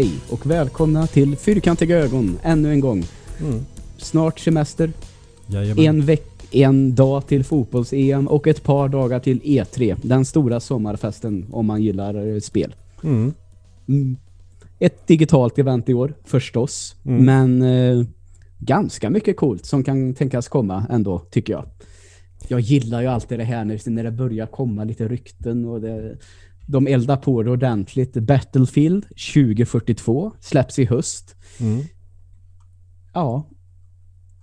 Hej och välkomna till Fyrkantiga ögon ännu en gång. Mm. Snart semester, Jajamän. en veck en dag till fotbolls-EM och ett par dagar till E3. Den stora sommarfesten om man gillar eh, spel. Mm. Mm. Ett digitalt event i år, förstås. Mm. Men eh, ganska mycket coolt som kan tänkas komma ändå, tycker jag. Jag gillar ju alltid det här när, när det börjar komma lite rykten och det, de eldar på det ordentligt. Battlefield 2042 släpps i höst. Mm. Ja,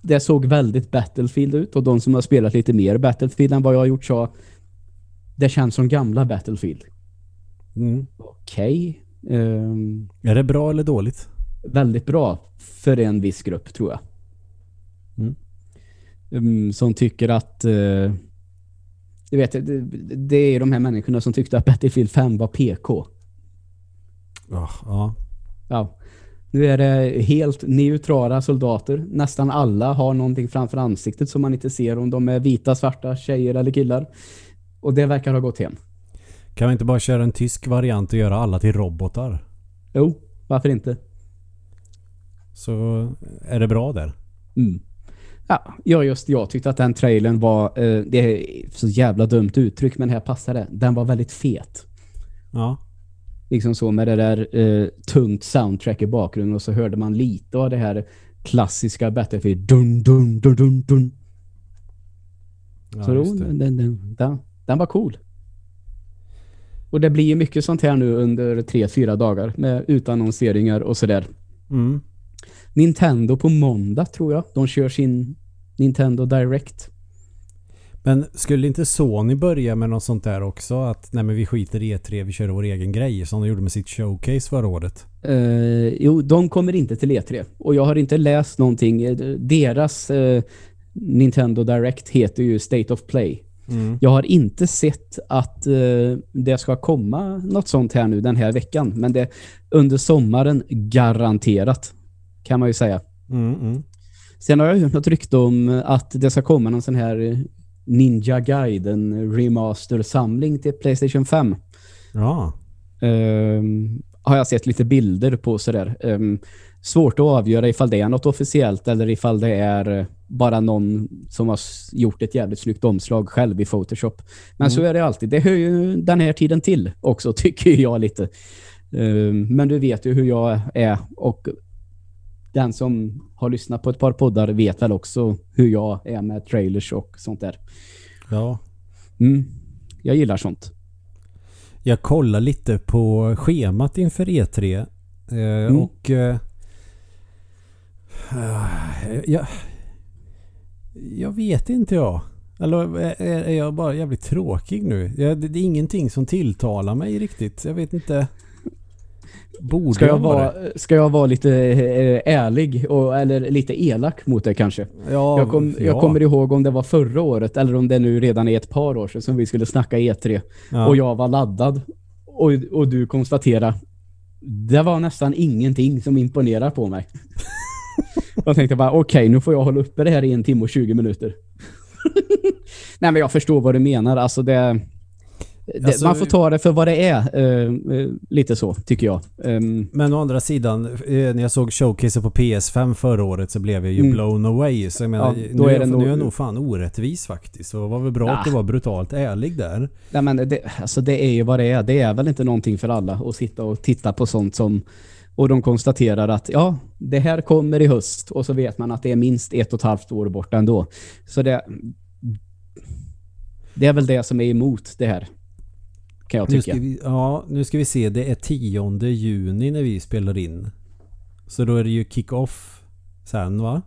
det såg väldigt Battlefield ut och de som har spelat lite mer Battlefield än vad jag har gjort sa det känns som gamla Battlefield. Mm. Okej. ehm, Är det bra eller dåligt? väldigt bra för en viss grupp tror jag. Mm. Mm, som tycker att eh, du vet, det, det är de här människorna som tyckte att Battlefield 5 var PK. Ja. ja. Ja. Nu är det helt neutrala soldater. Nästan alla har någonting framför ansiktet som man inte ser om de är vita, svarta, tjejer eller killar. Och det verkar ha gått hem. Kan vi inte bara köra en tysk variant och göra alla till robotar? Jo, varför inte? Så är det bra där. Mm. Ja, ja, just jag tyckte att den trailern var, eh, det är så jävla dumt uttryck men här passar det. Den var väldigt fet. Ja. Liksom så med det där eh, tungt soundtrack i bakgrunden och så hörde man lite av det här klassiska Battlefield. Dun, dun, dun, dun, dun. ja så då, den, den, den, den var cool. Och det blir ju mycket sånt här nu under tre, fyra dagar med utannonseringar och sådär. Mm. Nintendo på måndag tror jag. De kör sin Nintendo Direct. Men skulle inte Sony börja med något sånt där också? Att nej men vi skiter i E3, vi kör vår egen grej som de gjorde med sitt showcase förra året. Eh, jo, de kommer inte till E3. Och jag har inte läst någonting. Eh, Deras eh, Nintendo Direct heter ju State of Play. Mm. Jag har inte sett att eh, det ska komma något sånt här nu den här veckan. Men det under sommaren garanterat kan man ju säga. Mm, mm. Sen har jag hört något rykte om att det ska komma någon sån här Ninja Gaiden remaster-samling till Playstation 5. Ja. Ehm, har jag sett lite bilder på sådär. Um, svårt att avgöra ifall det är något officiellt eller ifall det är bara någon som har gjort ett jävligt snyggt omslag själv i Photoshop. Men Mm. så är det alltid. Det hör ju den här tiden till också, tycker jag lite. Ehm, men du vet ju hur jag är och den som har lyssnat på ett par poddar vet väl också hur jag är med trailers och sånt där. Ja. Mm. Jag gillar sånt. Jag kollar lite på schemat inför E3. Eh, Mm. Och... Eh, eh, jag, jag vet inte jag. Eller är, jag bara jävligt tråkig nu? Det är ingenting som tilltalar mig riktigt. Jag vet inte. Borde Ska jag, vara ska jag vara lite eh, ärlig och, eller lite elak mot det kanske? Ja, Jag, kom, ja. jag kommer ihåg om det var förra året eller om det nu redan är ett par år sedan som vi skulle snacka E3 Ja. och jag var laddad och, och du konstaterade det var nästan ingenting som imponerar på mig. jag tänkte bara okej, nu får jag hålla uppe det här i en timme och 20 minuter. Nej men jag förstår vad du menar. Alltså det, det Alltså- man får ta det för vad det är. eh, eh, lite så tycker jag. Ehm, Men å andra sidan, eh, när jag såg showcase på PS5 förra året så blev jag ju Mm. blown away. Så jag menar, Ja, då nu, är det nog- nu är jag nog fan orättvis faktiskt. Så det var väl bra Ah. att du var brutalt ärlig där. Nej, men det, alltså det är ju vad det är. Det är väl inte någonting för alla att sitta och titta på sånt som och de konstaterar att ja, det här kommer i höst och så vet man att det är minst ett och ett halvt år bort ändå. Så det det är väl det som är emot det här. Kan jag Nu tycka. ska, vi, ja, nu ska vi se. Det är 10 juni när vi spelar in. Så då är det ju kick-off sen va?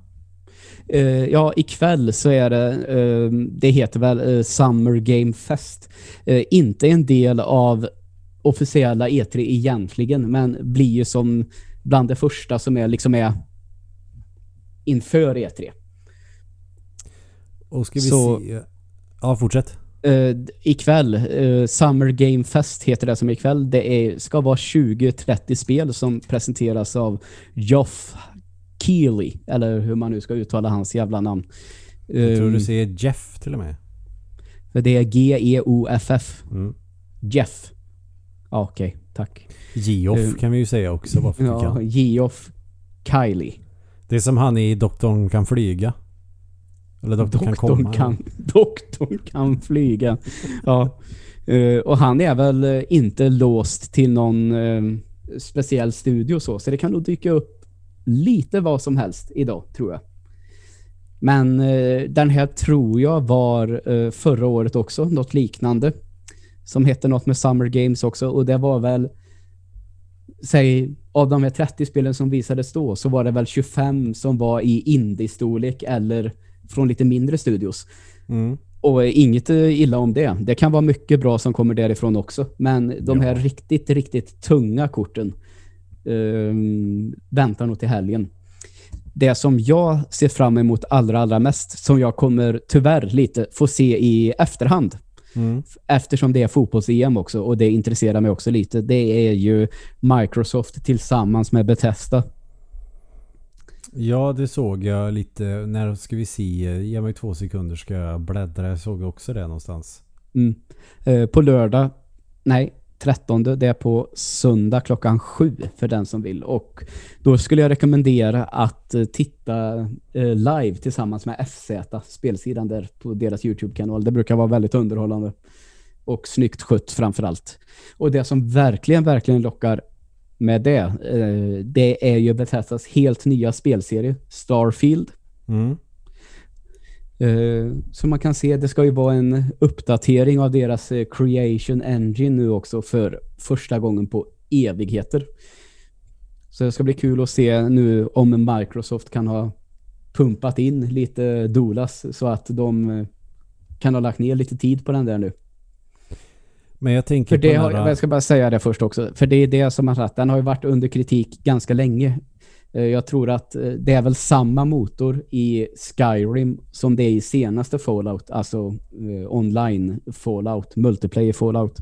Eh, ja, ikväll så är det, eh, det heter väl eh, Summer Game Fest. Inte en del av officiella E3 egentligen, men blir ju som bland det första som är liksom är inför E E3. Och ska vi Så- se... Ja, fortsätt. Uh, ikväll, eh, Summer Game Fest heter det som ikväll. Det är, ska vara 20-30 spel som presenteras av Geoff Keighley, eller hur man nu ska uttala hans jävla namn. Jag tror Um, du säger Jeff till och med. Det är G-E-O-F-F. Mm. Jeff. Ja, okej. tack. Geoff Eh, kan vi ju säga också varför Ja. Geoff Kylie. Det är som han i Doktorn kan flyga. Eller Doktorn kan komma. Doktorn kan, doktorn kan flyga. Ja. Eh, och han är väl eh, inte låst till någon eh, speciell studio så. Så det kan nog dyka upp lite vad som helst idag, tror jag. Men eh, den här tror jag var förra året också, något liknande. Som hette något med Summer Games också. Och det var väl, säg, av de här 30 spelen som visades då, så var det väl 25 som var i indie-storlek eller från lite mindre studios. Mm. Och eh, inget eh, illa om det. Det kan vara mycket bra som kommer därifrån också. Men de här Ja. riktigt, riktigt tunga korten eh, väntar nog till helgen. Det som jag ser fram emot allra, allra mest, som jag kommer tyvärr lite få se i efterhand, Mm. eftersom det är fotbolls-EM också och det intresserar mig också lite, det är ju Microsoft tillsammans med Bethesda. Ja, det såg jag lite. När ska vi se? Ge mig två sekunder ska jag bläddra. Jag såg också det någonstans. Mm. Eh, på lördag, nej, 13, det är på söndag klockan sju för den som vill. Och då skulle jag rekommendera att eh, titta eh, live tillsammans med FZ, spelsidan där på deras YouTube-kanal. Det brukar vara väldigt underhållande. Och snyggt skött framför allt. Och det som verkligen, verkligen lockar med det, eh, det är ju Bethesdas helt nya spelserie, Starfield. Mm. Eh, Så man kan se, det ska ju vara en uppdatering av deras eh, Creation Engine nu också för första gången på evigheter. Så det ska bli kul att se nu om Microsoft kan ha pumpat in lite dolas så att de kan ha lagt ner lite tid på den där nu. Men jag tänker För det har, här- jag ska bara säga det först också, för det är det som har sagt, den har ju varit under kritik ganska länge. Eh, Jag tror att eh, det är väl samma motor i Skyrim som det är i senaste Fallout, alltså eh, online Fallout, multiplayer Fallout.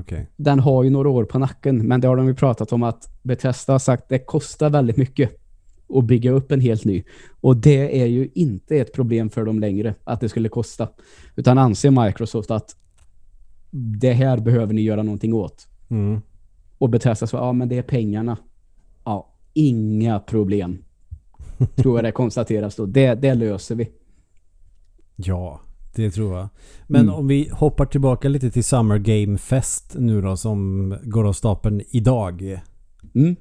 Okej. Den har ju några år på nacken, men det har de ju pratat om att Bethesda har sagt det kostar väldigt mycket att bygga upp en helt ny. Och det är ju inte ett problem för dem längre att det skulle kosta. Utan anser Microsoft att det här behöver ni göra någonting åt. Mm. Och Bethesda så, ja men det är pengarna. Ja, inga problem. Tror jag det konstateras då. Det, det löser vi. Ja, det tror jag. Men Mm. om vi hoppar tillbaka lite till Summer Game Fest nu då som går av stapeln idag. Mm.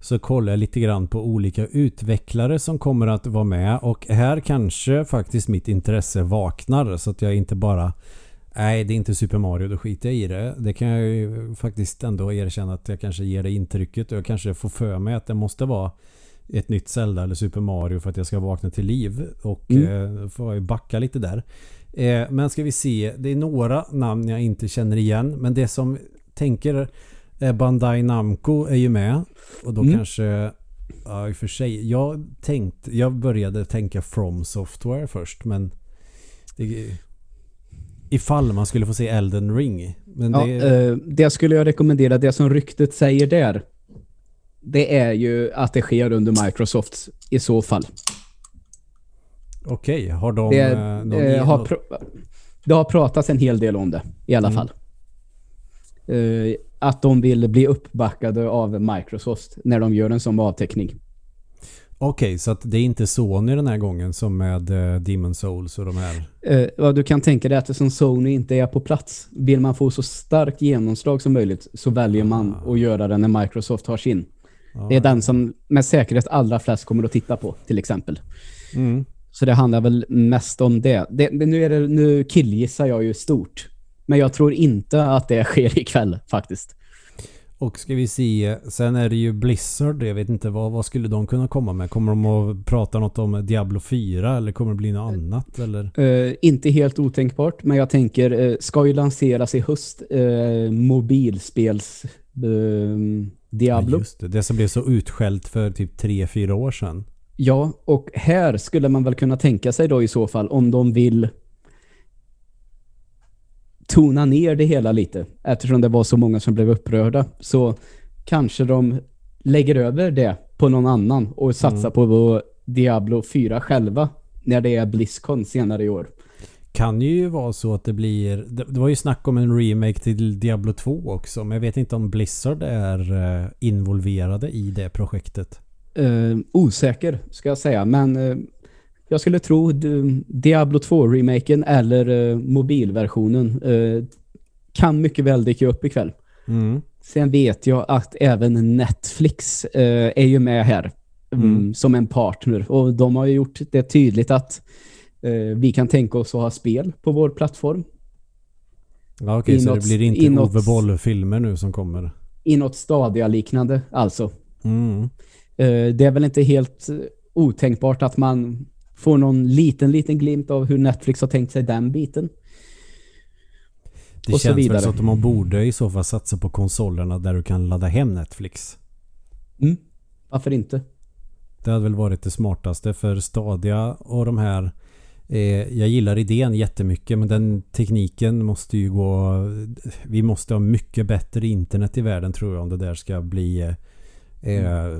Så kollar jag lite grann på olika utvecklare som kommer att vara med och här kanske faktiskt mitt intresse vaknar så att jag inte bara Nej, det är inte Super Mario, då skiter jag i det. Det kan jag ju faktiskt ändå erkänna att jag kanske ger det intrycket och jag kanske får för mig att det måste vara ett nytt Zelda eller Super Mario för att jag ska vakna till liv. Och Mm. eh, får jag backa lite där. Eh, men ska vi se, det är några namn jag inte känner igen. Men det som tänker eh, Bandai Namco är ju med. Och då Mm. kanske, ja i och för sig, jag tänkte, jag började tänka From Software först men det, Ifall man skulle få se Elden Ring. Men Ja, det, eh, det skulle jag rekommendera. Det som ryktet säger där, det är ju att det sker under Microsoft i så fall. Okej, har de Det, eh, någon eh, har pr- det har pratats en hel del om det, i alla Mm. fall. Eh, att de vill bli uppbackade av Microsoft när de gör en sån avteckning. Okej, så att det är inte Sony den här gången som med eh, Demon Souls och de här. Eh, vad du kan tänka dig att eftersom Sony inte är på plats, vill man få så starkt genomslag som möjligt så väljer man Ah. att göra det när Microsoft har sin. Ja, Det är den som med säkerhet allra flest kommer att titta på, till exempel. Mm. Så det handlar väl mest om det. det, det nu, är det nu killgissar jag ju stort. Men jag tror inte att det sker ikväll faktiskt. Och ska vi se, sen är det ju Blizzard. Jag vet inte vad, vad skulle de kunna komma med? Kommer de att prata något om Diablo 4 eller kommer det bli något annat? Eller? Eh, inte helt otänkbart, men jag tänker, uh, ska ju lanseras i höst uh, mobilspels eh, Diablo. Ja, just det. det som blev så utskällt för typ 3-4 år sedan. Ja, och här skulle man väl kunna tänka sig då i så fall om de vill tona ner det hela lite eftersom det var så många som blev upprörda så kanske de lägger över det på någon annan och satsar Mm. på Diablo 4 själva när det är Blizzcon senare i år. kan ju vara så att det blir... Det, var ju snack om en remake till Diablo 2 också. Men jag vet inte om Blizzard är uh, involverade i det projektet. Uh, osäker ska jag säga. Men uh, jag skulle tro Diablo 2-remaken eller mobilversionen kan mycket väl dyka upp ikväll. Mm. Sen vet jag att även Netflix är ju med här mm. som en partner. Och de har ju gjort det tydligt att vi kan tänka oss att ha spel på vår plattform. Ja, okej, så det blir inte inåt, Ove Boll-filmer nu som kommer? I något Stadia-liknande, alltså. Mm. Det är väl inte helt otänkbart att man får någon liten, liten glimt av hur Netflix har tänkt sig den biten. Det och känns väl så att de borde i så fall satsa på konsolerna där du kan ladda hem Netflix. Mm. Varför inte? Det hade väl varit det smartaste för Stadia och de här eh, jag gillar idén jättemycket men den tekniken måste ju gå vi måste ha mycket bättre internet i världen tror jag om det där ska bli eh,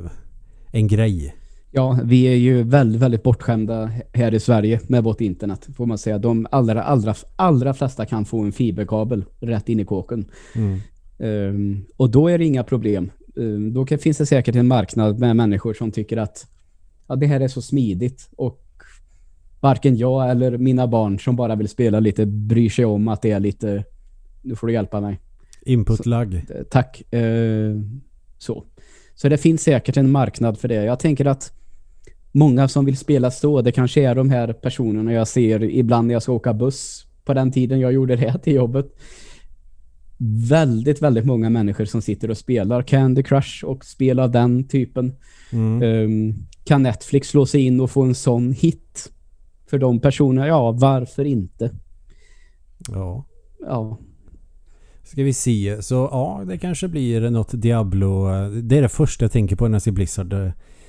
en grej. Ja, vi är ju väldigt, väldigt bortskämda här i Sverige med vårt internet, får man säga. De allra, allra, allra flesta kan få en fiberkabel rätt in i kåken. Mm. Um, och då är det inga problem. Um, då kan, finns det säkert en marknad med människor som tycker att ja, det här är så smidigt och varken jag eller mina barn som bara vill spela lite bryr sig om att det är lite nu får du hjälpa mig. Input lag. Eh, tack. Eh, så. Så det finns säkert en marknad för det. Jag tänker att många som vill spela så, det kanske är de här personerna jag ser ibland när jag ska åka buss på den tiden jag gjorde det till jobbet. Väldigt, väldigt många människor som sitter och spelar Candy Crush och spelar den typen. Mm. Um, kan Netflix slå sig in och få en sån hit för de personerna? Ja, varför inte? Ja. Ja. Ska vi se. Så ja, det kanske blir något Diablo. Det är det första jag tänker på när jag ser Blizzard.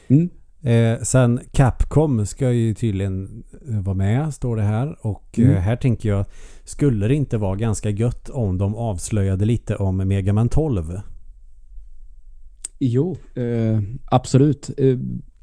Mm. Eh, sen Capcom ska ju tydligen eh, vara med, står det här. Och eh, mm. eh, här tänker jag, skulle det inte vara ganska gött om de avslöjade lite om Mega Man 12? Jo, eh, absolut. Eh,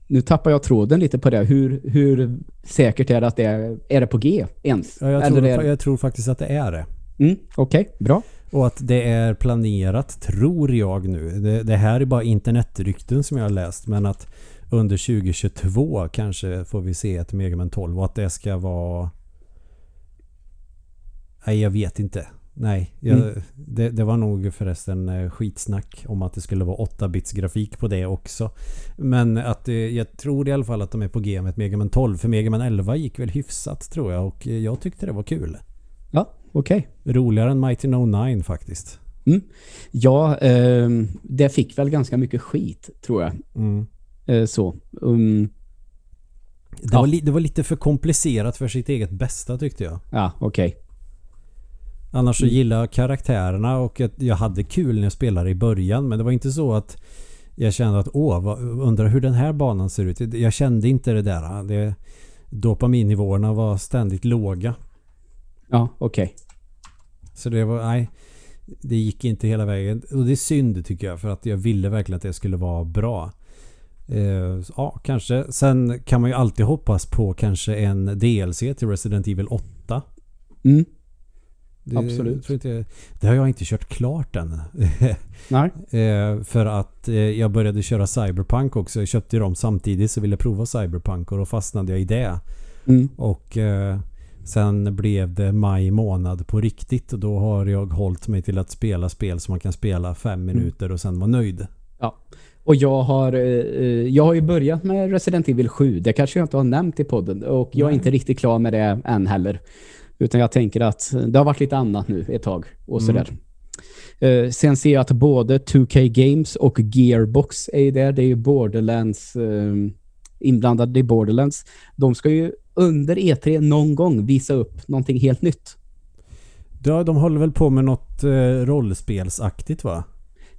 nu tappar jag tråden lite på det. Hur, hur säkert är det att det är, är det på G ens? Ja, jag, tror, är... jag tror faktiskt att det är det. Mm, Okej, okay, bra. Och att det är planerat, tror jag nu. Det, det, här är bara internetrykten som jag har läst. Men att under 2022 kanske får vi se ett Megaman 12. Och att det ska vara... Nej, jag vet inte. Nej, jag, mm. det, det, var nog förresten eh, skitsnack om att det skulle vara 8-bits grafik på det också. Men att eh, jag tror i alla fall att de är på G med ett Megaman 12. För Megaman 11 gick väl hyfsat tror jag och eh, jag tyckte det var kul. Ja, okej. Okay. Roligare än Mighty No 9 faktiskt. Mm. Ja, eh, det fick väl ganska mycket skit tror jag. Mm. Eh, så. Um, det, ja. var det var lite för komplicerat för sitt eget bästa tyckte jag. Ja, okej. Okay. Annars så mm. gillar jag karaktärerna och jag hade kul när jag spelade i början. Men det var inte så att jag kände att åh, undrar hur den här banan ser ut. Jag kände inte det där. Det, dopaminnivåerna var ständigt låga. Ja, okej. Okay. Så det var, nej. Det gick inte hela vägen. Och det är synd tycker jag. För att jag ville verkligen att det skulle vara bra. Eh, ja, kanske. Sen kan man ju alltid hoppas på kanske en DLC till Resident Evil 8. Mm. Det, Absolut. Inte, det har jag inte kört klart än. Nej. Eh, för att eh, jag började köra Cyberpunk också. Jag köpte dem samtidigt så ville jag prova Cyberpunk och då fastnade jag i det. Mm. Och sen blev det maj månad på riktigt och då har jag hållit mig till att spela spel som man kan spela fem mm. minuter och sen vara nöjd. Ja. Och jag har, jag har ju börjat med Resident Evil 7. Det kanske jag inte har nämnt i podden. Och jag är Nej. inte riktigt klar med det än heller. Utan jag tänker att det har varit lite annat nu ett tag och mm. sådär. Uh, sen ser jag att både 2K Games och Gearbox är där. Det är ju Borderlands inblandade i Borderlands. De ska ju under E3 någon gång visa upp någonting helt nytt. Ja, de håller väl på med något rollspelsaktigt va?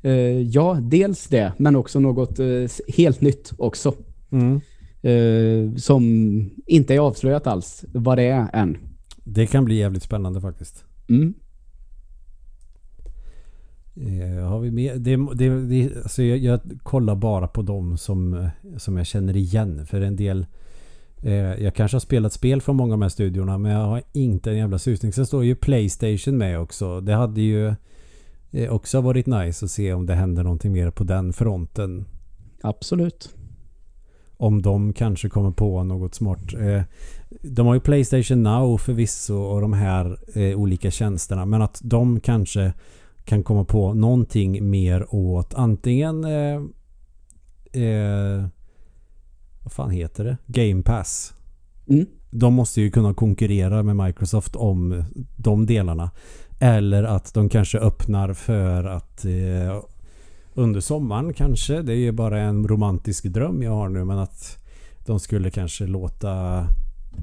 Uh, ja, dels det. Men också något uh, helt nytt också. Mm. Uh, som inte är avslöjat alls vad det är än. Det kan bli jävligt spännande faktiskt. Mm. Eh, har vi med? Det, det, det, alltså jag, jag, kollar bara på dem som, som jag känner igen. För en del Eh, jag kanske har spelat spel från många av de här studiorna men jag har inte en jävla susning. Sen står ju Playstation med också. Det hade ju eh, också varit nice att se om det händer någonting mer på den fronten. Absolut. Om de kanske kommer på något smart. Eh, de har ju Playstation Now förvisso och de här eh, olika tjänsterna. Men att de kanske kan komma på någonting mer åt antingen eh, eh, vad fan heter det? Game Pass. Mm. De måste ju kunna konkurrera med Microsoft om de delarna. Eller att de kanske öppnar för att eh, under sommaren kanske, det är ju bara en romantisk dröm jag har nu, men att de skulle kanske låta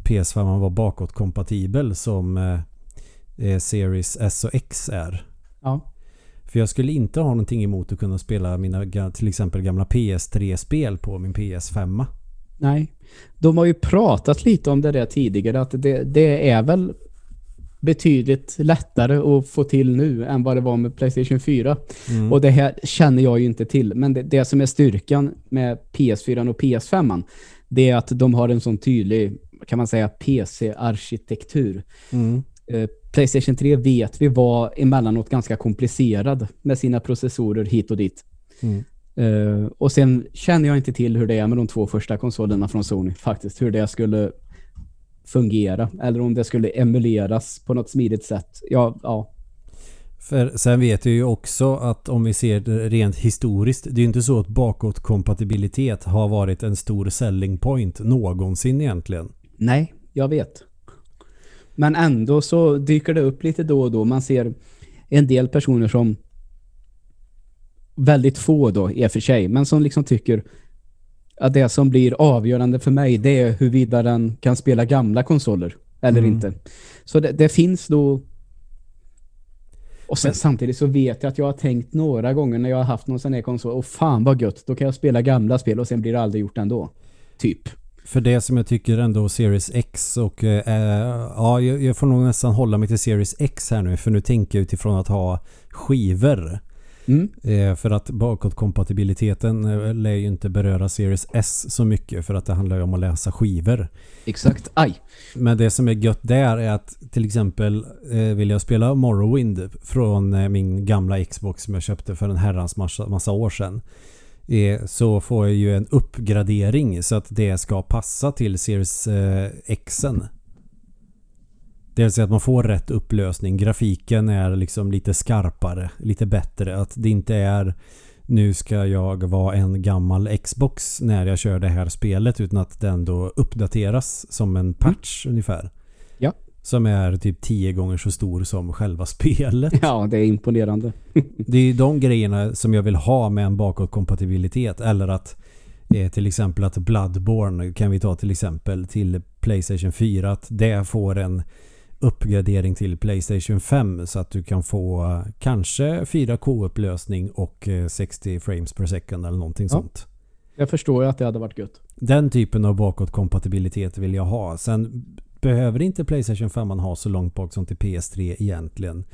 PS5 vara bakåtkompatibel som eh, eh, Series S och X är. Ja. För jag skulle inte ha någonting emot att kunna spela mina till exempel gamla PS3-spel på min PS5. Nej. De har ju pratat lite om det där tidigare, att det, det är väl betydligt lättare att få till nu än vad det var med Playstation 4. Mm. Och det här känner jag ju inte till, men det, det som är styrkan med PS4 och PS5 det är att de har en sån tydlig, kan man säga, PC-arkitektur. Mm. Eh, Playstation 3 vet vi var emellanåt ganska komplicerad med sina processorer hit och dit. Mm. Eh, och sen känner jag inte till hur det är med de två första konsolerna från Sony faktiskt. Hur det skulle fungera eller om det skulle emuleras på något smidigt sätt. Ja, ja. För sen vet jag ju också att om vi ser det rent historiskt. Det är ju inte så att bakåtkompatibilitet har varit en stor selling point någonsin egentligen. Nej, jag vet. Men ändå så dyker det upp lite då och då. Man ser en del personer som väldigt få då i och för sig, men som liksom tycker att det som blir avgörande för mig det är huruvida den kan spela gamla konsoler eller Mm. inte. Så det, det finns då och sen Men- samtidigt så vet jag att jag har tänkt några gånger när jag har haft någon sån här konsol, och fan vad gött, då kan jag spela gamla spel och sen blir det aldrig gjort ändå. Typ. För det som jag tycker ändå Series X och eh, ja, jag, får nog nästan hålla mig till Series X här nu för nu tänker jag utifrån att ha skivor. Mm. Eh, för att bakåtkompatibiliteten eh, lär ju inte beröra Series S så mycket för att det handlar ju om att läsa skivor. Exakt. Aj. Men det som är gött där är att till exempel eh, vill jag spela Morrowind från min gamla Xbox som jag köpte för en herrans massa, massa år sedan. Så får jag ju en uppgradering så att det ska passa till Series Xen. Det vill säga att man får rätt upplösning. Grafiken är liksom lite skarpare, lite bättre. Att det inte är nu ska jag vara en gammal Xbox när jag kör det här spelet utan att den då uppdateras som en patch ungefär. Ja. Som är typ tio gånger så stor som själva spelet. Ja, det är imponerande. Det är de grejerna som jag vill ha med en bakåtkompatibilitet. Eller att eh, till exempel att Bloodborne kan vi ta till exempel till Playstation 4. Att det får en uppgradering till Playstation 5 så att du kan få eh, kanske 4K-upplösning och eh, 60 frames per second eller någonting Ja. sånt. Jag förstår ju att det hade varit gött. Den typen av bakåtkompatibilitet vill jag ha. Sen behöver inte Playstation 5 ha så långt bak som till PS3 egentligen.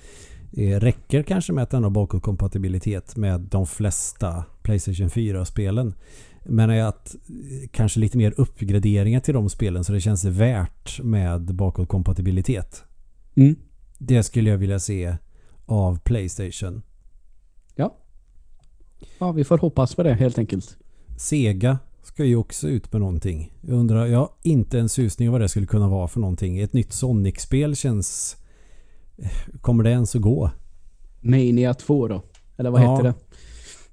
Eh, räcker kanske med att den har bakåtkompatibilitet med de flesta Playstation 4-spelen. Men är att eh, kanske lite mer uppgraderingar till de spelen så det känns värt med bakåtkompatibilitet. Mm. Det skulle jag vilja se av Playstation. Ja, vi får hoppas på det helt enkelt. Sega ska ju också ut med någonting. Jag undrar, jag har inte en susning vad det skulle kunna vara för någonting. Ett nytt Sonic-spel känns... Kommer det ens att gå? Mania 2 då? Eller vad Ja. heter det?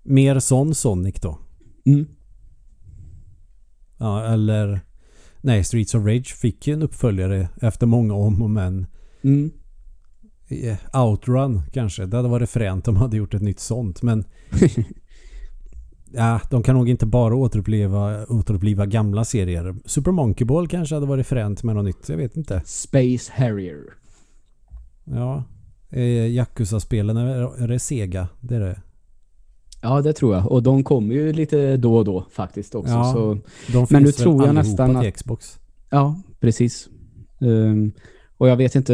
Mer sån Sonic då? Mm. Ja, eller... Nej, Streets of Rage fick ju en uppföljare efter många om och men. Mm. Eh, Outrun kanske. Det hade varit fränt om de hade gjort ett nytt sånt. Men ja, de kan nog inte bara återuppliva, återuppliva gamla serier. Super Monkey Ball kanske hade varit fränt med något nytt. Jag vet inte. Space Harrier. Ja. Eh, Yakuza-spelen, är, är det Sega? Det är det. Ja, det tror jag. Och de kommer ju lite då och då faktiskt också. Ja. Så, De Men nu tror jag nästan att- Xbox. ja, precis. Ehm, och jag vet inte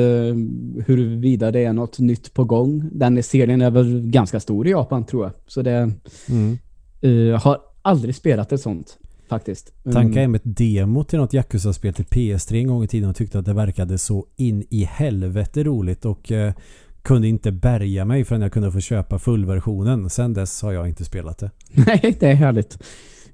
huruvida det är något nytt på gång. Den serien är väl ganska stor i Japan tror jag. Så det Mm. eh, har aldrig spelat ett sånt faktiskt. Tanka Mm. hem ett demo till något Yakuza-spel till PS3 en gång i tiden och tyckte att det verkade så in i helvete roligt och eh, kunde inte bärga mig förrän jag kunde få köpa fullversionen. Sen dess har jag inte spelat det. Nej, det är härligt.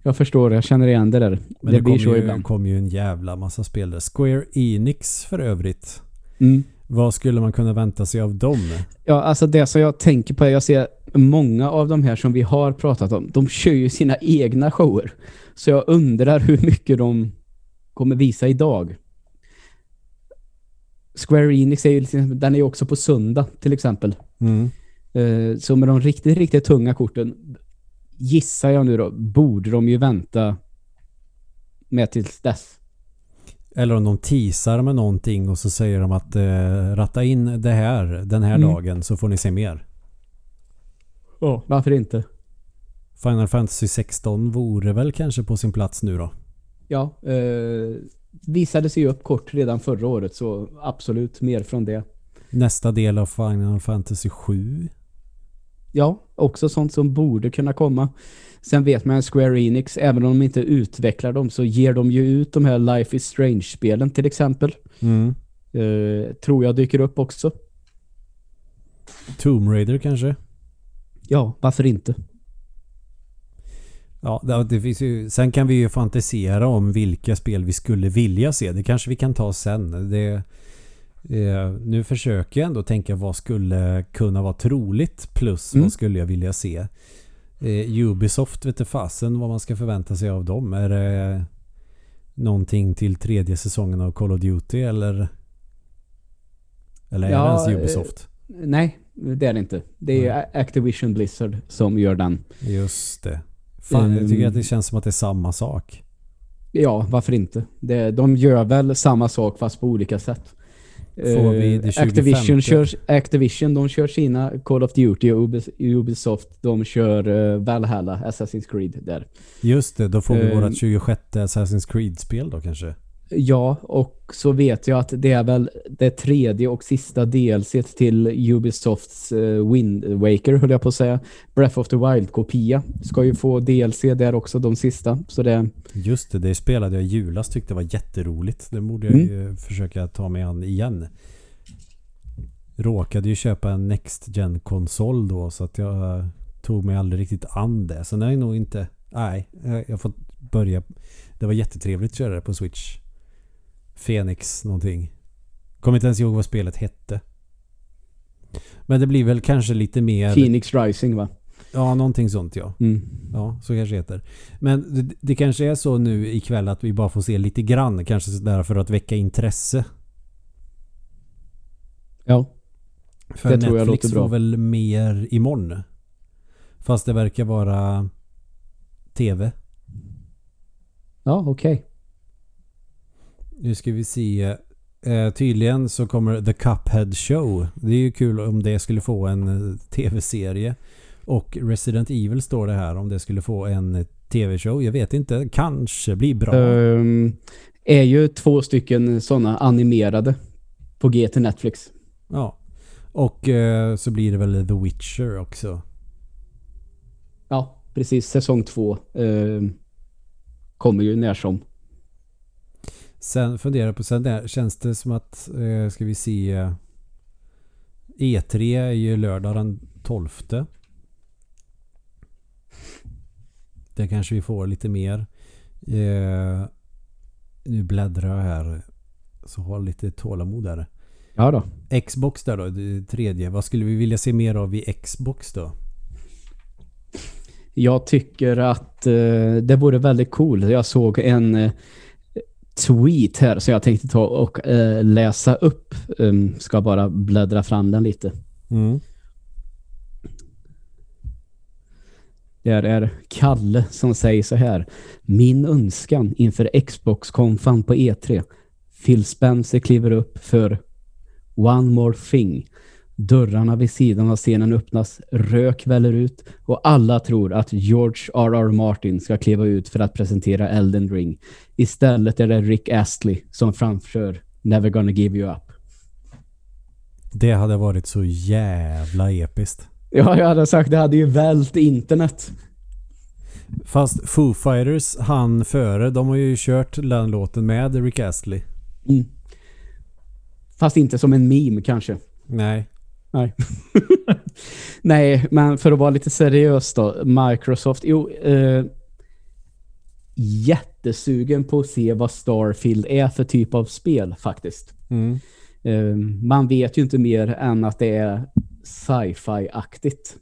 Jag förstår, jag känner igen det där. Men det, det, blir så ju, ibland. kom ju en jävla massa spel där. Square Enix för övrigt. Mm. Vad skulle man kunna vänta sig av dem? Ja, alltså det som jag tänker på är, jag ser många av de här som vi har pratat om, de kör ju sina egna shower. Så jag undrar hur mycket de kommer visa idag. Square Enix är ju, liksom- den är ju också på söndag till exempel. Mm. Eh, Så med de riktigt, riktigt tunga korten gissar jag nu då, borde de ju vänta med tills dess. Eller om de teasar med någonting och så säger de att eh, ratta in det här den här Mm. dagen så får ni se mer. Ja. Varför inte? Final Fantasy 16 vore väl kanske på sin plats nu då. Ja, eh, visade sig ju upp kort redan förra året så absolut mer från det. Nästa del av Final Fantasy 7. Ja, också sånt som borde kunna komma. Sen vet man att Square Enix, även om de inte utvecklar dem så ger de ju ut de här Life is Strange-spelen till exempel. Mm. Eh, tror jag dyker upp också. Tomb Raider kanske? Ja, varför inte? Ja, det, finns ju, sen kan vi ju fantisera om vilka spel vi skulle vilja se. Det kanske vi kan ta sen. Det, eh, nu försöker jag ändå tänka vad skulle kunna vara troligt plus Mm. vad skulle jag vilja se. Eh, Ubisoft vet inte fasen vad man ska förvänta sig av dem. Är det någonting till tredje säsongen av Call of Duty eller? Eller är Ja, det ens eh, Ubisoft? Nej, det är det inte. Det är Activision Blizzard som gör den. Just det. Fan, jag tycker Mm. att det känns som att det är samma sak. Ja, varför inte? Det, de gör väl samma sak fast på olika sätt. Får vi Eh, det 25? Activision, kör, Activision de kör sina Call of Duty och Ubis- Ubisoft de kör uh, Valhalla, Assassin's Creed där. Just det, då får vi Eh, vårat 26 Assassin's Creed-spel då kanske. Ja, och så vet jag att det är väl det tredje och sista DLC till Ubisofts uh, Wind Waker, höll jag på att säga. Breath of the Wild-kopia. Ska ju få DLC där också, de sista. Så det, Just det, det spelade jag i julas tyckte var jätteroligt. Det borde jag Mm. ju försöka ta mig an igen. Råkade ju köpa en Next gen konsol då så att jag eh, tog mig aldrig riktigt an det. Så det är nog inte... Nej, jag fått börja... Det var jättetrevligt att köra det på Switch. Phoenix någonting. Kommer inte ens ihåg vad spelet hette. Men det blir väl kanske lite mer... Phoenix Rising va? Ja, någonting sånt ja. Mm. Ja, så kanske det heter. Men det, det kanske är så nu ikväll att vi bara får se lite grann. Kanske sådär för att väcka intresse. Ja. För Det tror jag Netflix låter bra. får väl mer imorgon. Fast det verkar vara TV. Ja, okej. Nu ska vi se. Eh, tydligen så kommer The Cuphead Show. Det är ju kul om det skulle få en eh, TV-serie. Och Resident Evil står det här om det skulle få en eh, TV-show. Jag vet inte. Kanske blir bra. Ehm, är ju två stycken sådana animerade på G till Netflix. Ja. Och eh, så blir det väl The Witcher också. Ja, precis. Säsong två ehm, kommer ju när som. Sen funderar jag på, sen där känns det som att, eh, ska vi se, eh, E3 är ju lördag den 12. Det kanske vi får lite mer. Eh, nu bläddrar jag här. Så ha lite tålamod där. Ja då. Xbox där då, det tredje. Vad skulle vi vilja se mer av i Xbox då? Jag tycker att eh, det vore väldigt cool. Jag såg en eh, tweet här så jag tänkte ta och eh, läsa upp. Um, ska bara bläddra fram den lite. Mm. Det är Kalle som säger så här. Min önskan inför Xbox-konfan på E3. Phil Spencer kliver upp för One More Thing. Dörrarna vid sidan av scenen öppnas, rök väller ut och alla tror att George R.R. Martin ska kliva ut för att presentera Elden Ring. Istället är det Rick Astley som framför Never Gonna Give You Up. Det hade varit så jävla episkt. Ja, jag hade sagt det hade ju vält internet. Fast Foo Fighters, han före, de har ju kört den låten med Rick Astley. Mm. Fast inte som en meme kanske. Nej. Nej. Nej, men för att vara lite seriös då. Microsoft, jo, eh, jättesugen på att se vad Starfield är för typ av spel faktiskt. Mm. Eh, man vet ju inte mer än att det är sci-fi-aktigt.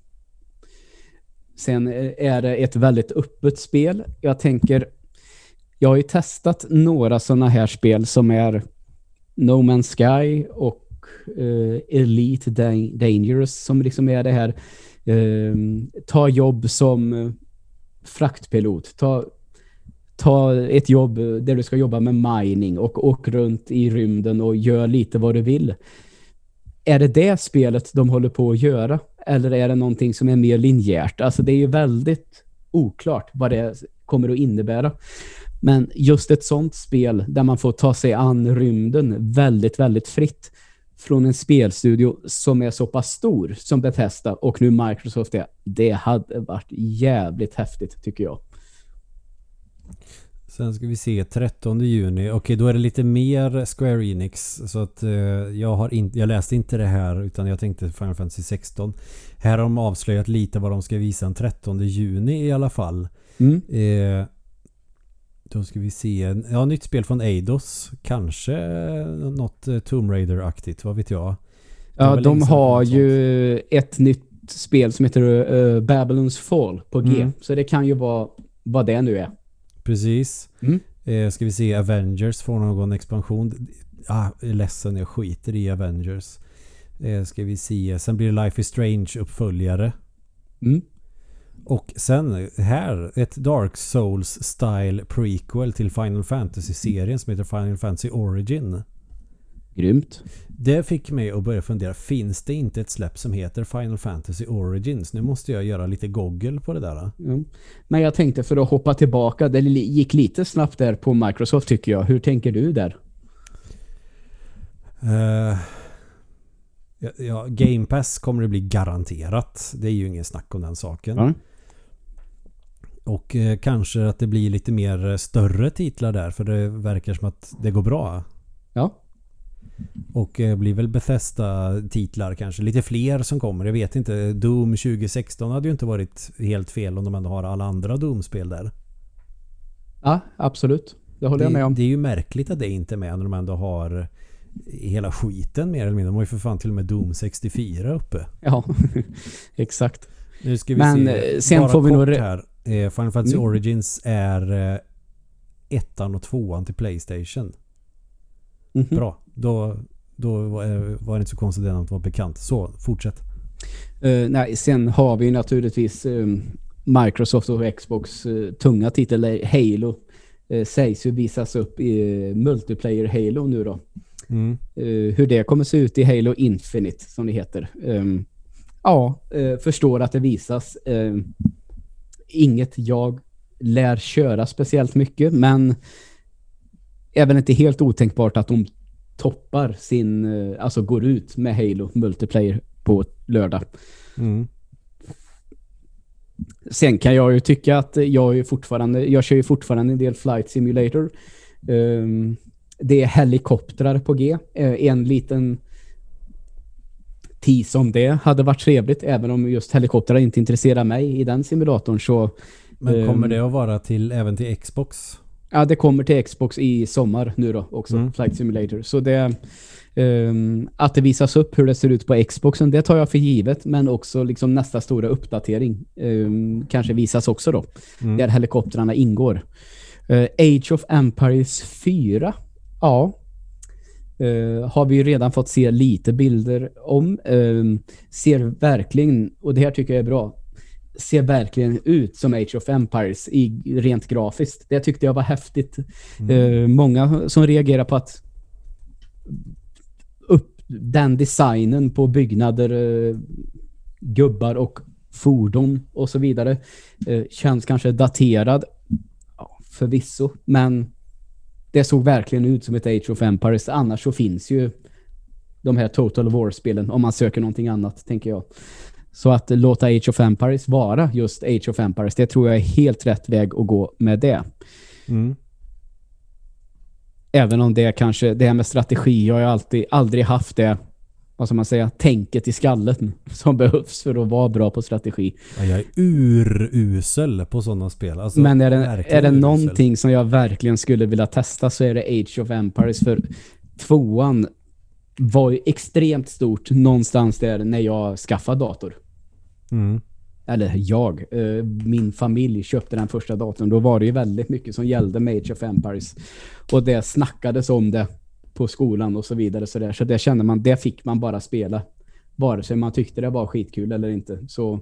Sen är det ett väldigt öppet spel. Jag tänker, jag har ju testat några sådana här spel som är No Man's Sky och Eh, elite Dangerous som liksom är det här uh, ta jobb som fraktpilot. Ta, ta ett jobb där du ska jobba med mining och åk runt i rymden och gör lite vad du vill. Är det det spelet de håller på att göra? Eller är det någonting som är mer linjärt? Alltså det är ju väldigt oklart vad det kommer att innebära. Men just ett sånt spel där man får ta sig an rymden väldigt, väldigt fritt från en spelstudio som är så pass stor som Bethesda och nu Microsoft är. Det hade varit jävligt häftigt tycker jag. Sen ska vi se 13 juni. Okej, då är det lite mer Square Enix. Så att eh, jag, har in, jag läste inte det här utan jag tänkte Final Fantasy 16. Här har de avslöjat lite vad de ska visa den 13 juni i alla fall. Mm. Eh, då ska vi se. Ja, nytt spel från Eidos. Kanske något eh, Tomb Raider-aktigt, vad vet jag. Ja, de har ju sånt. ett nytt spel som heter uh, Babylons Fall på G. Mm. Så det kan ju vara vad det nu är. Precis. Mm. Eh, ska vi se Avengers får någon expansion. Ah, ledsen, jag skiter i Avengers. Eh, ska vi se. Sen blir det Life is Strange uppföljare. Mm. Och sen här ett Dark Souls style prequel till Final Fantasy-serien som heter Final Fantasy Origin. Grymt. Det fick mig att börja fundera, finns det inte ett släpp som heter Final Fantasy Origins? Nu måste jag göra lite goggle på det där. Mm. Men jag tänkte för att hoppa tillbaka, det gick lite snabbt där på Microsoft tycker jag. Hur tänker du där? Uh, ja, ja, Game Pass kommer det bli garanterat. Det är ju ingen snack om den saken. Mm. Och eh, kanske att det blir lite mer eh, större titlar där för det verkar som att det går bra. Ja. Och eh, blir väl Bethesda-titlar kanske. Lite fler som kommer. Jag vet inte. Doom 2016 hade ju inte varit helt fel om de ändå har alla andra Doom-spel där. Ja, absolut. Det håller det, jag med om. Det är ju märkligt att det inte är med när de ändå har hela skiten mer eller mindre. De har ju för fan till och med Doom 64 uppe. Ja, exakt. Nu ska vi Men se. sen Bara får vi nog... här. Eh, Final Fantasy Mm. Origins är eh, ettan och tvåan till Playstation. Mhm. Bra. Då, då var eh, var det inte så konstigt att det var bekant. Så, fortsätt. Eh, nej, sen har vi naturligtvis eh, Microsoft och Xbox eh, tunga titel Halo eh, sägs ju visas upp i multiplayer Halo nu då. Mm. Hur det kommer se ut i Halo Infinite som det heter. Ehm, ja, förstår att det visas. Ehm, inget jag lär köra speciellt mycket men även inte helt otänkbart att de toppar sin, eh, alltså går ut med Halo multiplayer på lördag. Mm. Sen kan jag ju tycka att jag är fortfarande, jag kör ju fortfarande en del flight simulator. Ehm, det är helikoptrar på G. Eh, en liten tease om det hade varit trevligt, även om just helikoptrar inte intresserar mig i den simulatorn så Men kommer Ehm. det att vara till även till Xbox? Ja, det kommer till Xbox i sommar nu då också, Mm. Flight Simulator. Så det ehm, att det visas upp hur det ser ut på Xboxen, det tar jag för givet. Men också liksom nästa stora uppdatering ehm, kanske visas också då. Mm. Där helikoptrarna ingår. Eh, Age of Empires 4, ja. Eh, har vi ju redan fått se lite bilder om. Ehm, ser verkligen, och det här tycker jag är bra, ser verkligen ut som Age of Empires i rent grafiskt. Det tyckte jag var häftigt. Mm. Eh, många som reagerar på att upp den designen på byggnader, eh, gubbar och fordon och så vidare känns kanske daterad. Ja, förvisso, men det såg verkligen ut som ett Age of Empires. Annars så finns ju de här Total War-spelen om man söker någonting annat, tänker jag. Så att låta Age of Empires vara just Age of Empires, det tror jag är helt rätt väg att gå med det. Mm. Även om det kanske, det här med strategi, jag har alltid, aldrig haft det, vad ska man säga, tänket i skallen som behövs för att vara bra på strategi. Ja, jag är urusel på sådana spel. Alltså, Men är det, är det urusel. någonting som jag verkligen skulle vilja testa så är det Age of Empires för tvåan var ju extremt stort någonstans där när jag skaffade dator. Mm. Eller jag, eh, min familj köpte den första datorn. Då var det ju väldigt mycket som gällde med Age of Empires. Och det snackades om det på skolan och så vidare. Så, där. så det kände man, det fick man bara spela. Vare sig man tyckte det var skitkul eller inte. Så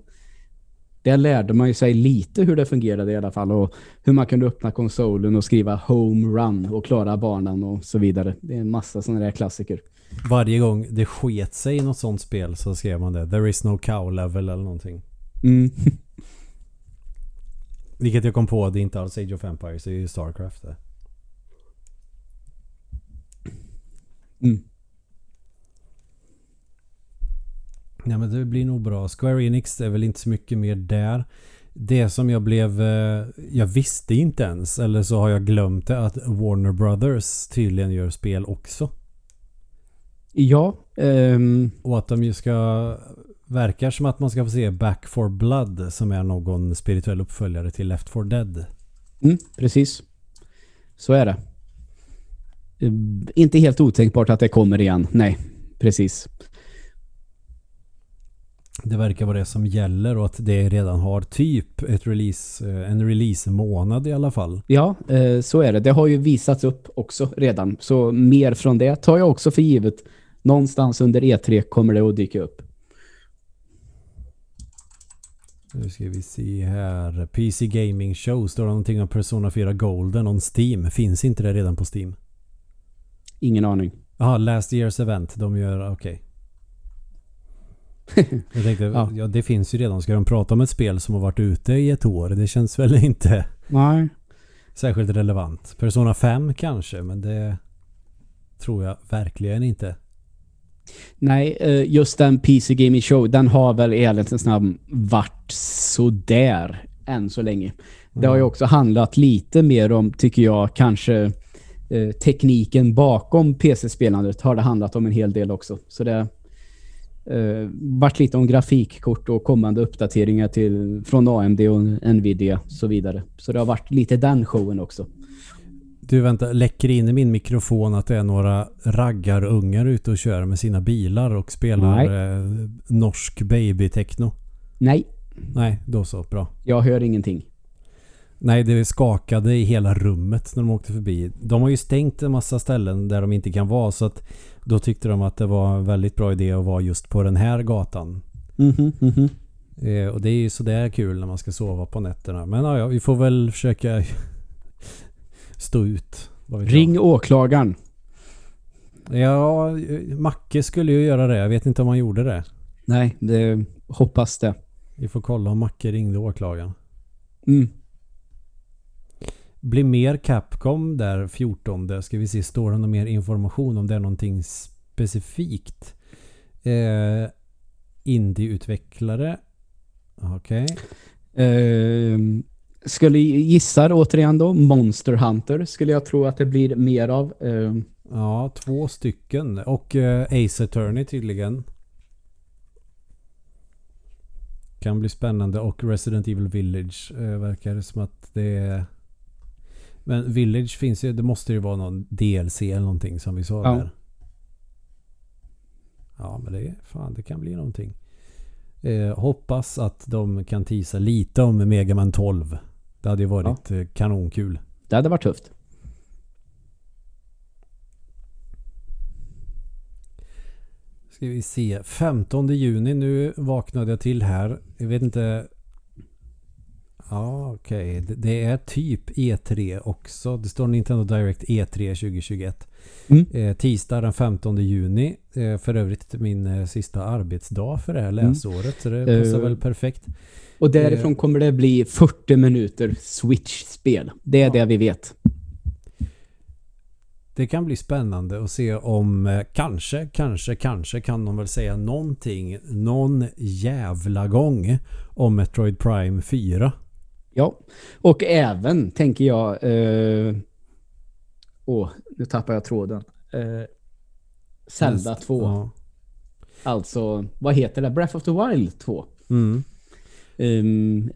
där lärde man ju sig lite hur det fungerade i alla fall. Och hur man kunde öppna konsolen och skriva home run och klara banan och så vidare. Det är en massa sådana där klassiker. Varje gång det sket sig i något sånt spel så skrev man det. There is no cow level eller någonting. Mm. Vilket jag kom på, det är inte alls Age of Empires, det är ju Starcraft det. Mm. Ja men det blir nog bra. Square Enix är väl inte så mycket mer där. Det som jag blev... eh, Jag visste inte ens, eller så har jag glömt det, att Warner Brothers tydligen gör spel också. Ja, ehm, Och att de ju ska... Verkar som att man ska få se Back for Blood som är någon spirituell uppföljare till Left for Dead. Mm, precis. Så är det. Eh, Inte helt otänkbart att det kommer igen. Nej, precis. Det verkar vara det som gäller och att det redan har typ ett release, eh, en release-månad i alla fall. Ja, eh, så är det. Det har ju visats upp också redan. Så mer från det tar jag också för givet. Någonstans under E3 kommer det att dyka upp. Nu ska vi se här. PC Gaming Show. Står det någonting om Persona 4 Golden on Steam? Finns inte det redan på Steam? Ingen aning. Jaha, Last Year's Event. De gör... Okej. Jag tänkte, Ja. ja. det finns ju redan. Ska de prata om ett spel som har varit ute i ett år? Det känns väl inte Nej. särskilt relevant. Persona 5 kanske, men det tror jag verkligen inte. Nej, eh, just den PC Gaming Show, den har väl i ärlighetens namn varit sådär än så länge. Det har ju också handlat lite mer om, tycker jag, kanske eh, tekniken bakom PC-spelandet har det handlat om en hel del också. Så det eh, varit lite om grafikkort och kommande uppdateringar till, från AMD och Nvidia och så vidare. Så det har varit lite den showen också. Du vänta, läcker in i min mikrofon att det är några raggarungar ute och kör med sina bilar och spelar eh, norsk baby-techno? Nej, Nej, då så. Bra. jag hör ingenting. Nej, det skakade i hela rummet när de åkte förbi. De har ju stängt en massa ställen där de inte kan vara så att då tyckte de att det var en väldigt bra idé att vara just på den här gatan. Mhm, mhm. Eh, och det är ju sådär kul när man ska sova på nätterna. Men ja, vi får väl försöka stå ut. Vet jag. Ring åklagaren. Ja, Macke skulle ju göra det. Jag vet inte om han gjorde det. Nej, det hoppas det. Vi får kolla om Macke ringde åklagaren. Mm. Blir mer Capcom där 14. Ska vi se, står det någon mer information om det är någonting specifikt? Eh, Indieutvecklare. Okej. Eh, skulle gissa återigen då, Monster Hunter skulle jag tro att det blir mer av. Eh, Ja, två stycken. Och eh, Ace Attorney tydligen. Kan bli spännande. Och Resident Evil Village eh, verkar det som att det är... Men Village finns ju, det måste ju vara någon DLC eller någonting som vi sa Ja. där. Ja men det, fan, det kan bli någonting. Eh, hoppas att de kan tisa lite om Mega Man 12. Det hade ju varit eh, kanonkul. det hade varit tufft. Ska vi se. 15 juni. Nu vaknade jag till här. Jag vet inte. Ja, okej. Det, det är typ E3 också. Det står Nintendo Direct E E3 2021. Mm. Eh, tisdag den 15 juni. Eh, för övrigt min eh, sista arbetsdag för det här läsåret. Så det passar Eh, väl perfekt. Och därifrån kommer det bli 40 minuter Switch-spel. Det är Ja. det vi vet. Det kan bli spännande att se om eh, kanske, kanske, kanske kan de väl säga någonting någon jävla gång om Metroid Prime 4. Ja, och även tänker jag... Eh, åh, nu tappar jag tråden. Eh, Zelda Näst- 2. Ja. Alltså, vad heter det? Breath of the Wild 2. Mm. Ehm,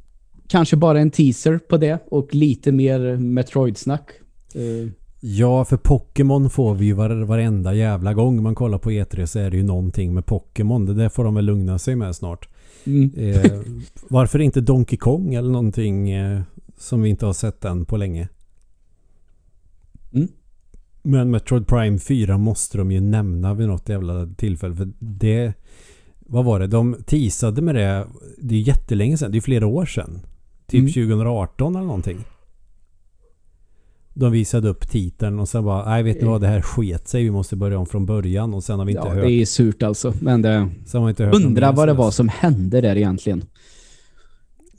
kanske bara en teaser på det och lite mer Metroid-snack. Eh, Ja, för Pokémon får vi ju var, varenda jävla gång man kollar på E3 så är det ju någonting med Pokémon. Det där får de väl lugna sig med snart. Mm. Eh, varför inte Donkey Kong eller någonting eh, som vi inte har sett än på länge? Mm. Men Metroid Prime 4 måste de ju nämna vid något jävla tillfälle. För det... Vad var det? De teasade med det. Det är jättelänge sedan. Det är flera år sedan. Typ Mm. 2018 eller någonting. De visade upp titeln och sen bara, nej vet ni vad, det här sket sig. Vi måste börja om från början och sen har vi inte Ja, hört. det är surt alltså. Men det, Sen har vi inte hört undra vad det var som hände där egentligen.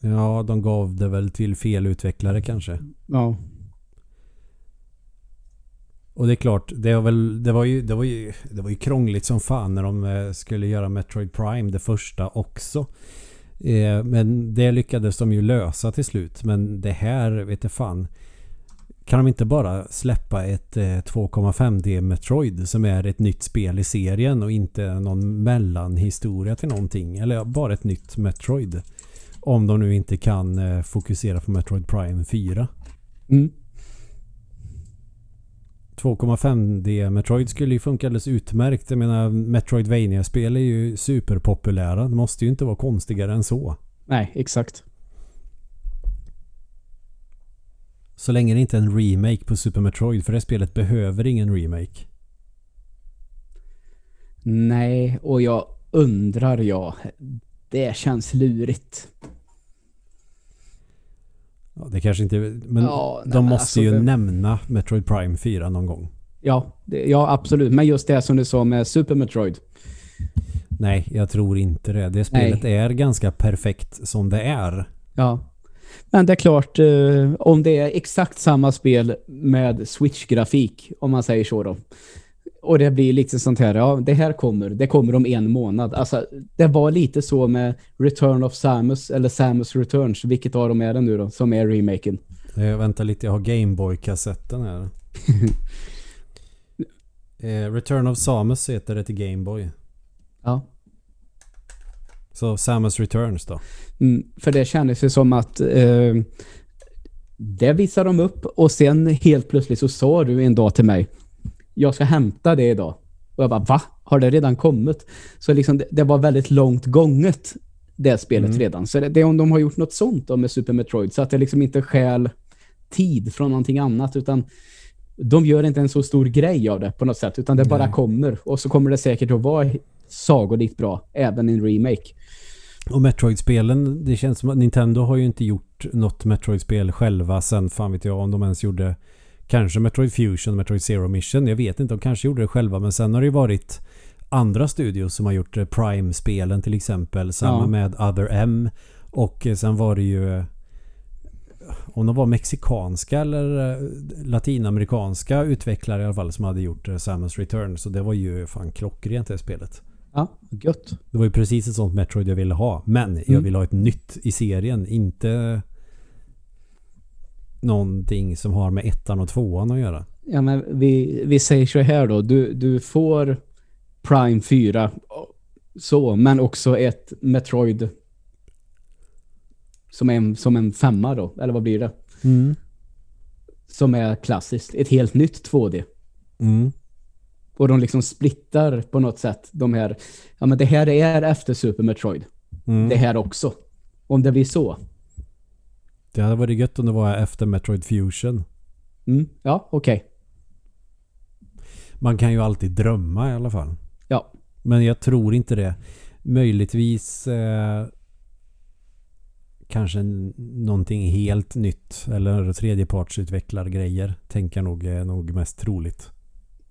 Ja, de gav det väl till fel utvecklare kanske. Ja. Och det är klart, det var, väl, det var, ju, det var, ju, det var ju krångligt som fan när de eh, skulle göra Metroid Prime, det första också. Eh, Men det lyckades de ju lösa till slut. Men det här, vet du fan. Kan de inte bara släppa ett eh, 2,5D Metroid som är ett nytt spel i serien och inte någon mellanhistoria till någonting? Eller bara ett nytt Metroid. Om de nu inte kan eh, fokusera på Metroid Prime 4. Mm. 2,5D Metroid skulle ju funka alldeles utmärkt. Jag menar Metroidvania-spel är ju superpopulära. Det måste ju inte vara konstigare än så. Nej, exakt. Så länge det inte är en remake på Super Metroid. För det spelet behöver ingen remake. Nej, och jag undrar ja. Det känns lurigt. Ja, det kanske inte... Men Ja, nej, de men måste alltså ju det- nämna Metroid Prime 4 någon gång. Ja, det, ja, absolut. Men just det som du sa med Super Metroid. Nej, jag tror inte det. Det spelet är ganska perfekt som det är. Ja. Men det är klart, eh, om det är exakt samma spel med Switch-grafik, om man säger så då. Och det blir lite sånt här, ja, det här kommer, det kommer om en månad. Alltså, det var lite så med Return of Samus, eller Samus Returns, vilket av dem är det nu då, som är remaken? Eh, vänta lite, jag har Gameboy-kassetten här. eh, Return of Samus heter det till Gameboy. Ja. Så Samus Returns då. Mm, för det kändes ju som att eh, det visade de upp och sen helt plötsligt så sa du en dag till mig jag ska hämta det idag. Och jag bara, va? Har det redan kommit? Så liksom det, det var väldigt långt gånget det spelet Mm. redan. Så det, det är om de har gjort något sånt då med Super Metroid så att det liksom inte stjäl tid från någonting annat utan de gör inte en så stor grej av det på något sätt utan det bara Nej. kommer och så kommer det säkert att vara sagolikt bra även i en remake. Och Metroid-spelen, det känns som att Nintendo har ju inte gjort något Metroid-spel själva sen fan vet jag om de ens gjorde kanske Metroid Fusion, Metroid Zero Mission. Jag vet inte, de kanske gjorde det själva men sen har det ju varit andra studios som har gjort eh, Prime-spelen till exempel. Samma Ja. med Other M. Och eh, sen var det ju eh, om de var mexikanska eller latinamerikanska utvecklare i alla fall som hade gjort Samus Return. Så det var ju fan klockrent det spelet. Ja, gött. Det var ju precis ett sånt Metroid jag ville ha. Men jag Mm. vill ha ett nytt i serien. Inte någonting som har med ettan och tvåan att göra. Ja, men vi, vi säger så här då. Du, du får Prime 4 så, men också ett Metroid som en, som en femma då. Eller vad blir det? Som är klassiskt. Ett helt nytt 2D. Mm. Och de liksom splittar på något sätt de här. Ja, men det här är efter Super Metroid. Mm. Det här också. Om det blir så. Det hade varit gött om det var efter Metroid Fusion. Mm, ja, okej. Man kan ju alltid drömma i alla fall. Ja. Men jag tror inte det. Möjligtvis eh, kanske någonting helt nytt eller tredjepartsutvecklargrejer tänker jag nog är nog mest troligt.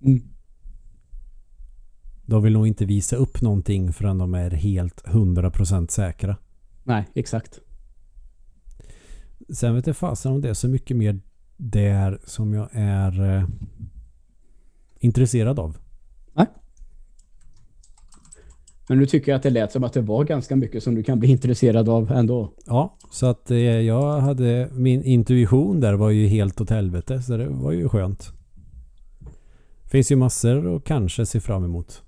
Mm. De vill nog inte visa upp någonting förrän de är helt 100% säkra. Nej, exakt. Sen vet jag fasen om det är så mycket mer där som jag är... eh, intresserad av. Men nu tycker jag att det lät som att det var ganska mycket som du kan bli intresserad av ändå. Ja, så att eh, jag hade min intuition där var ju helt åt helvete så det var ju skönt. Finns ju massor att kanske se fram emot.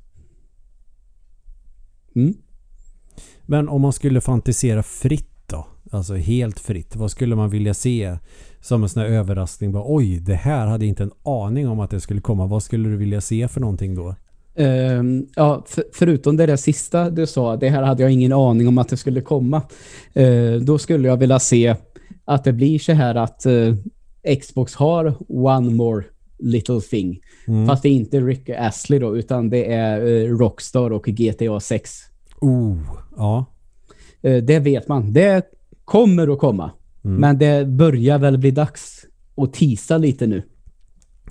Mm. Men om man skulle fantisera fritt då? Alltså helt fritt. Vad skulle man vilja se som en sån här överraskning? Bara, Oj, det här hade jag inte en aning om att det skulle komma. Vad skulle du vilja se för någonting då? Um, ja, för, förutom det där sista du sa, det här hade jag ingen aning om att det skulle komma. Uh, då skulle jag vilja se att det blir så här att uh, Xbox har one more little thing. Mm. Fast det är inte Rick Astley då, utan det är eh, Rockstar och GTA 6. Oh, ja. Eh, det vet man. Det kommer att komma. Mm. Men det börjar väl bli dags att tisa lite nu.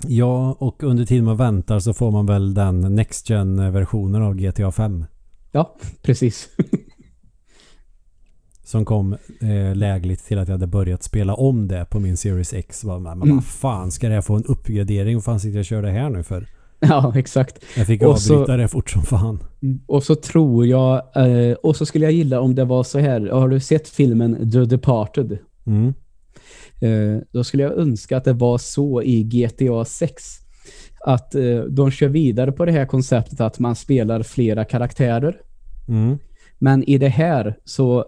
Ja, och under tiden man väntar så får man väl den Next Gen-versionen av GTA 5. Ja, precis. Som kom eh, lägligt till att jag hade börjat spela om det på min Series X. Bara, Men Mm. vad fan, ska det få en uppgradering? Vad fan sitter jag och kör det här nu för? ja, exakt. Jag fick Och så- avbryta det fort som fan. Och så tror jag, eh, och så skulle jag gilla om det var så här, har du sett filmen The Departed? Mm. Eh, då skulle jag önska att det var så i GTA 6. Att eh, de kör vidare på det här konceptet att man spelar flera karaktärer. Mm. Men i det här så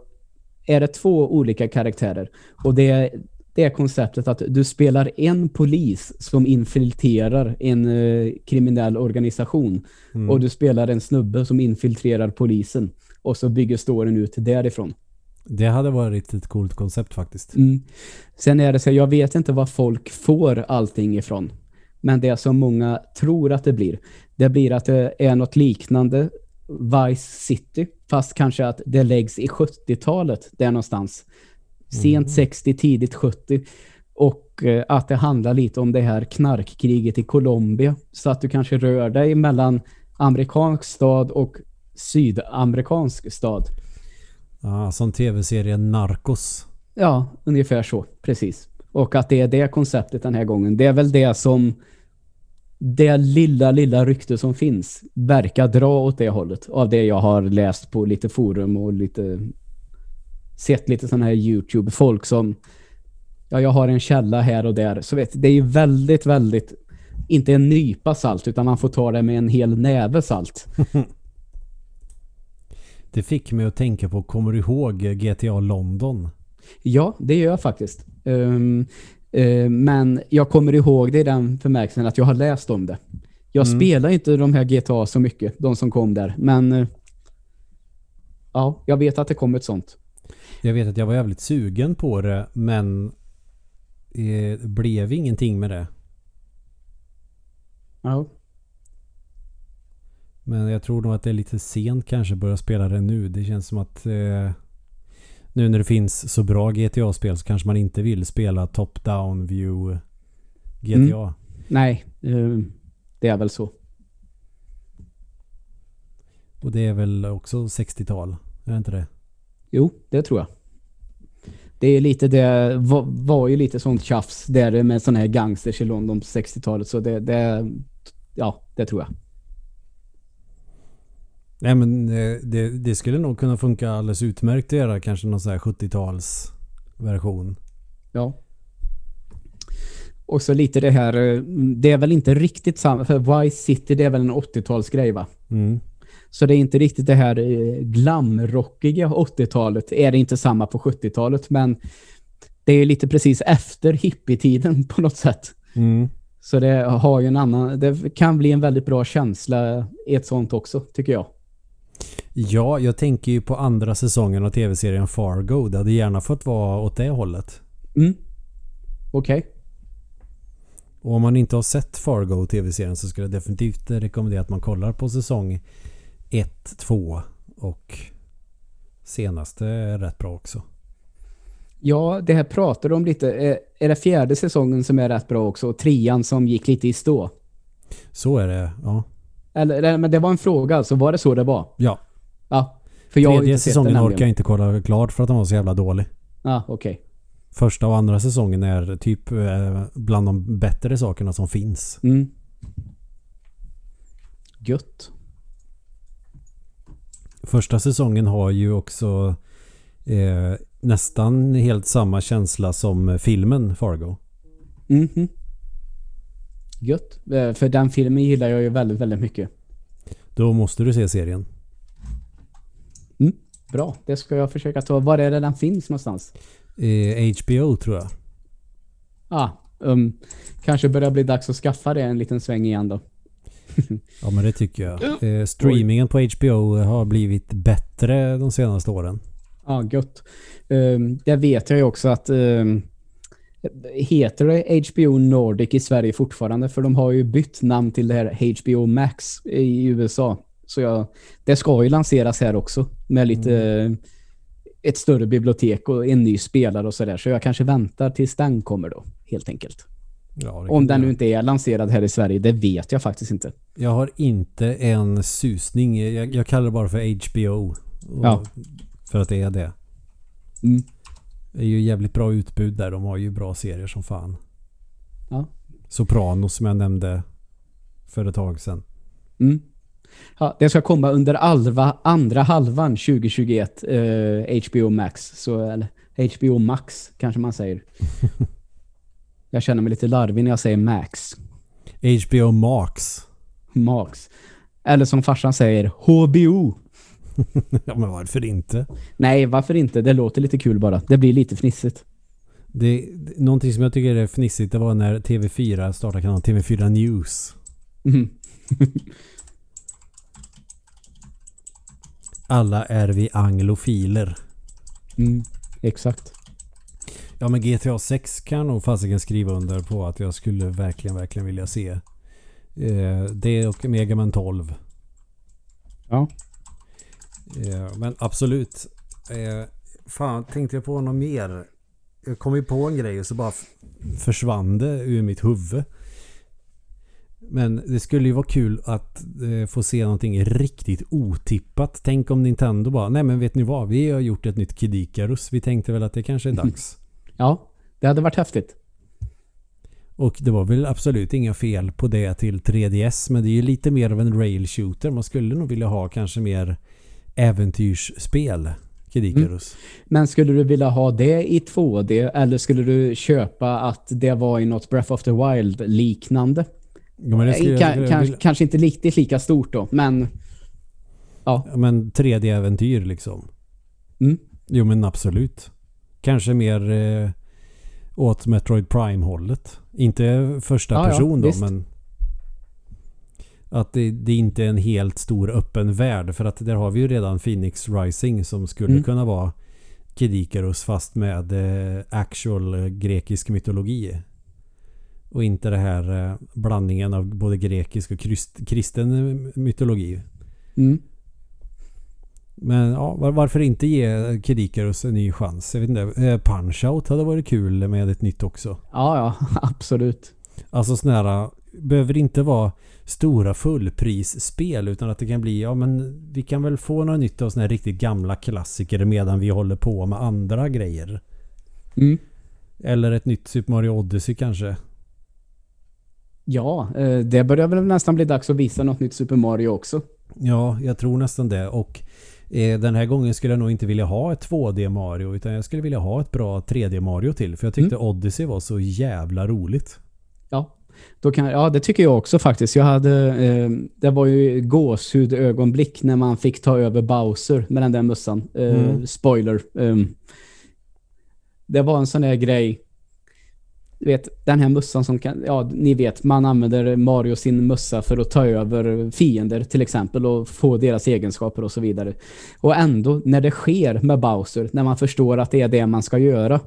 är det två olika karaktärer. Och det är, det är konceptet att du spelar en polis som infiltrerar en eh, kriminell organisation. Mm. Och du spelar en snubbe som infiltrerar polisen. Och så bygger storyn ut därifrån. Det hade varit ett coolt koncept faktiskt. Mm. Sen är det så, jag vet inte vad folk får allting ifrån. Men det som många tror att det blir, det blir att det är något liknande Vice City, fast kanske att det läggs i 70-talet där någonstans. Sent 60, tidigt 70. Och eh, att det handlar lite om det här knarkkriget i Colombia. Så att du kanske rör dig mellan amerikansk stad och sydamerikansk stad. Ja, som tv-serien Narcos. Ja, ungefär så. Precis. Och att det är det konceptet den här gången. Det är väl det som det lilla, lilla rykte som finns verkar dra åt det hållet. Av det jag har läst på lite forum och lite sett lite sådana här YouTube. Folk som ja, jag har en källa här och där. Så vet det är ju väldigt, väldigt inte en nypa salt utan man får ta det med en hel näve salt. Det fick mig att tänka på, kommer du ihåg GTA London? Ja, det gör jag faktiskt. Eh, men jag kommer ihåg det i den förmärkelsen att jag har läst om det. Jag Mm. spelar inte de här GTA så mycket, de som kom där. Men eh, ja, jag vet att det kom ett sånt. Jag vet att jag var jävligt sugen på det men eh, blev ingenting med det. Ja. Men jag tror nog att det är lite sent kanske att börja spela det nu. Det känns som att eh, nu när det finns så bra GTA-spel så kanske man inte vill spela top-down view GTA. Nej, eh, det är väl så. Och det är väl också 60-tal? Är det inte det? Jo, det tror jag. Det är lite det, var, var ju lite sånt tjafs där med sådana här gangsters i London på 60-talet. Så det, det, ja, det tror jag. Nej men eh, det, det skulle nog kunna funka alldeles utmärkt att göra kanske någon sån här 70-tals version. Ja. Och så lite det här, eh, det är väl inte riktigt samma, för Vice City det är väl en 80-talsgrej va? Mm. Så det är inte riktigt det här eh, glamrockiga 80-talet, är det inte samma på 70-talet, men det är lite precis efter hippietiden på något sätt. Mm. Så det har ju en annan, det kan bli en väldigt bra känsla i ett sånt också, tycker jag. Ja, jag tänker ju på andra säsongen av tv-serien Fargo. Det hade gärna fått vara åt det hållet. Mm. Okej. Och om man inte har sett Fargo tv-serien så skulle jag definitivt rekommendera att man kollar på säsong 1, 2 och senaste är rätt bra också. Ja, det här pratar de om lite. Är- Är det fjärde säsongen som är rätt bra också? Och trean som gick lite i stå? Så är det, ja. Eller, men det var en fråga alltså. Var det så det var? Ja, Ja. För jag tredje säsongen orkar jag inte kolla klart för att den var så jävla dålig. Ja, okej. Första och andra säsongen är typ eh, bland de bättre sakerna som finns. Mm. Gött. Första säsongen har ju också eh, nästan helt samma känsla som filmen Fargo. Mhm. Gött. Eh, För den filmen gillar jag ju väldigt, väldigt mycket. Då måste du se serien. Bra, det ska jag försöka ta. Var är det den finns någonstans? Eh, HBO tror jag. Ah, um, kanske börjar bli dags att skaffa det en liten sväng igen då. Ja men det tycker jag. Eh, streamingen på HBO har blivit bättre de senaste åren. Ja, gött. Um, det vet jag ju också att um, heter det HBO Nordic i Sverige fortfarande? För de har ju bytt namn till det här HBO Max i USA. Så jag, det ska ju lanseras här också med lite eh, ett större bibliotek och en ny spelare och sådär. Så jag kanske väntar tills den kommer då, helt enkelt. Ja, Om den nu inte är lanserad här i Sverige, det vet jag faktiskt inte. Jag har inte en susning. Jag, jag kallar det bara för HBO. Ja. För att det är det. Mm. Det är ju jävligt bra utbud där. De har ju bra serier som fan. Ja. Sopranos som jag nämnde för ett tag sedan. Mm. Ja, det ska komma under alva, andra halvan 2021, eh, HBO Max. Så, eller HBO Max kanske man säger. jag känner mig lite larvig när jag säger Max. HBO Max. Max. Eller som farsan säger, HBO. ja men varför inte? Nej, varför inte? Det låter lite kul bara. Det blir lite fnissigt. Det, det, någonting som jag tycker är fnissigt det var när TV4 startade kanalen TV4 News. Mm. Alla är vi anglofiler. Mm. Exakt. Ja men GTA 6 kan nog fasiken skriva under på att jag skulle verkligen, verkligen vilja se. Eh, det och Mega Man 12. Ja. Eh, men absolut. Eh, fan, tänkte jag på något mer? Jag kom ju på en grej och så bara försvann det ur mitt huvud. Men det skulle ju vara kul att eh, få se någonting riktigt otippat. Tänk om Nintendo bara, nej men vet ni vad? Vi har gjort ett nytt Kid Icarus. Vi tänkte väl att det kanske är dags. Ja, det hade varit häftigt. Och det var väl absolut inga fel på det till 3DS. Men det är ju lite mer av en rail shooter. Man skulle nog vilja ha kanske mer äventyrsspel. Kid Icarus. Men skulle du vilja ha det i 2D eller skulle du köpa att det var i något Breath of the Wild liknande? Ja, skulle jag vilja- kanske, kanske inte riktigt lika stort då, men Ja, men 3D-äventyr liksom. Mm. Jo men absolut. Kanske mer eh, åt Metroid Prime-hållet. Inte första Ja, ja, person då visst. men att det, det inte är en helt stor öppen värld. För att där har vi ju redan Phoenix Rising som skulle Mm. kunna vara Kid Icarus fast med eh, actual eh, grekisk mytologi. Och inte det här eh, blandningen av både grekisk och krist, kristen eh, mytologi. mm. Men ja, var, varför inte ge Kid Icarus en ny chans? Jag vet inte. Eh, Punch-Out hade varit kul med ett nytt också. ja, ja, absolut. Alltså sådana här, behöver inte vara stora fullprisspel utan att det kan bli, ja men vi kan väl få något nytt av sådana här riktigt gamla klassiker medan vi håller på med andra grejer. Mm. Eller ett nytt Super Mario Odyssey kanske. Ja, eh, det börjar väl nästan bli dags att visa något nytt Super Mario också. Ja, jag tror nästan det. Och eh, den här gången skulle jag nog inte vilja ha ett 2D Mario utan jag skulle vilja ha ett bra 3D Mario till. För jag tyckte Odyssey var så jävla roligt. Då kan, ja det tycker jag också faktiskt. Jag hade, eh, det var ju gåshudögonblick när man fick ta över Bowser med den där mössan. Eh, Mm. Spoiler. ehm. det var en sån där grej. Du vet, den här mössan som kan, ja ni vet, man använder Mario sin mössa för att ta över fiender till exempel och få deras egenskaper och så vidare. Och ändå, när det sker med Bowser, när man förstår att det är det man ska göra,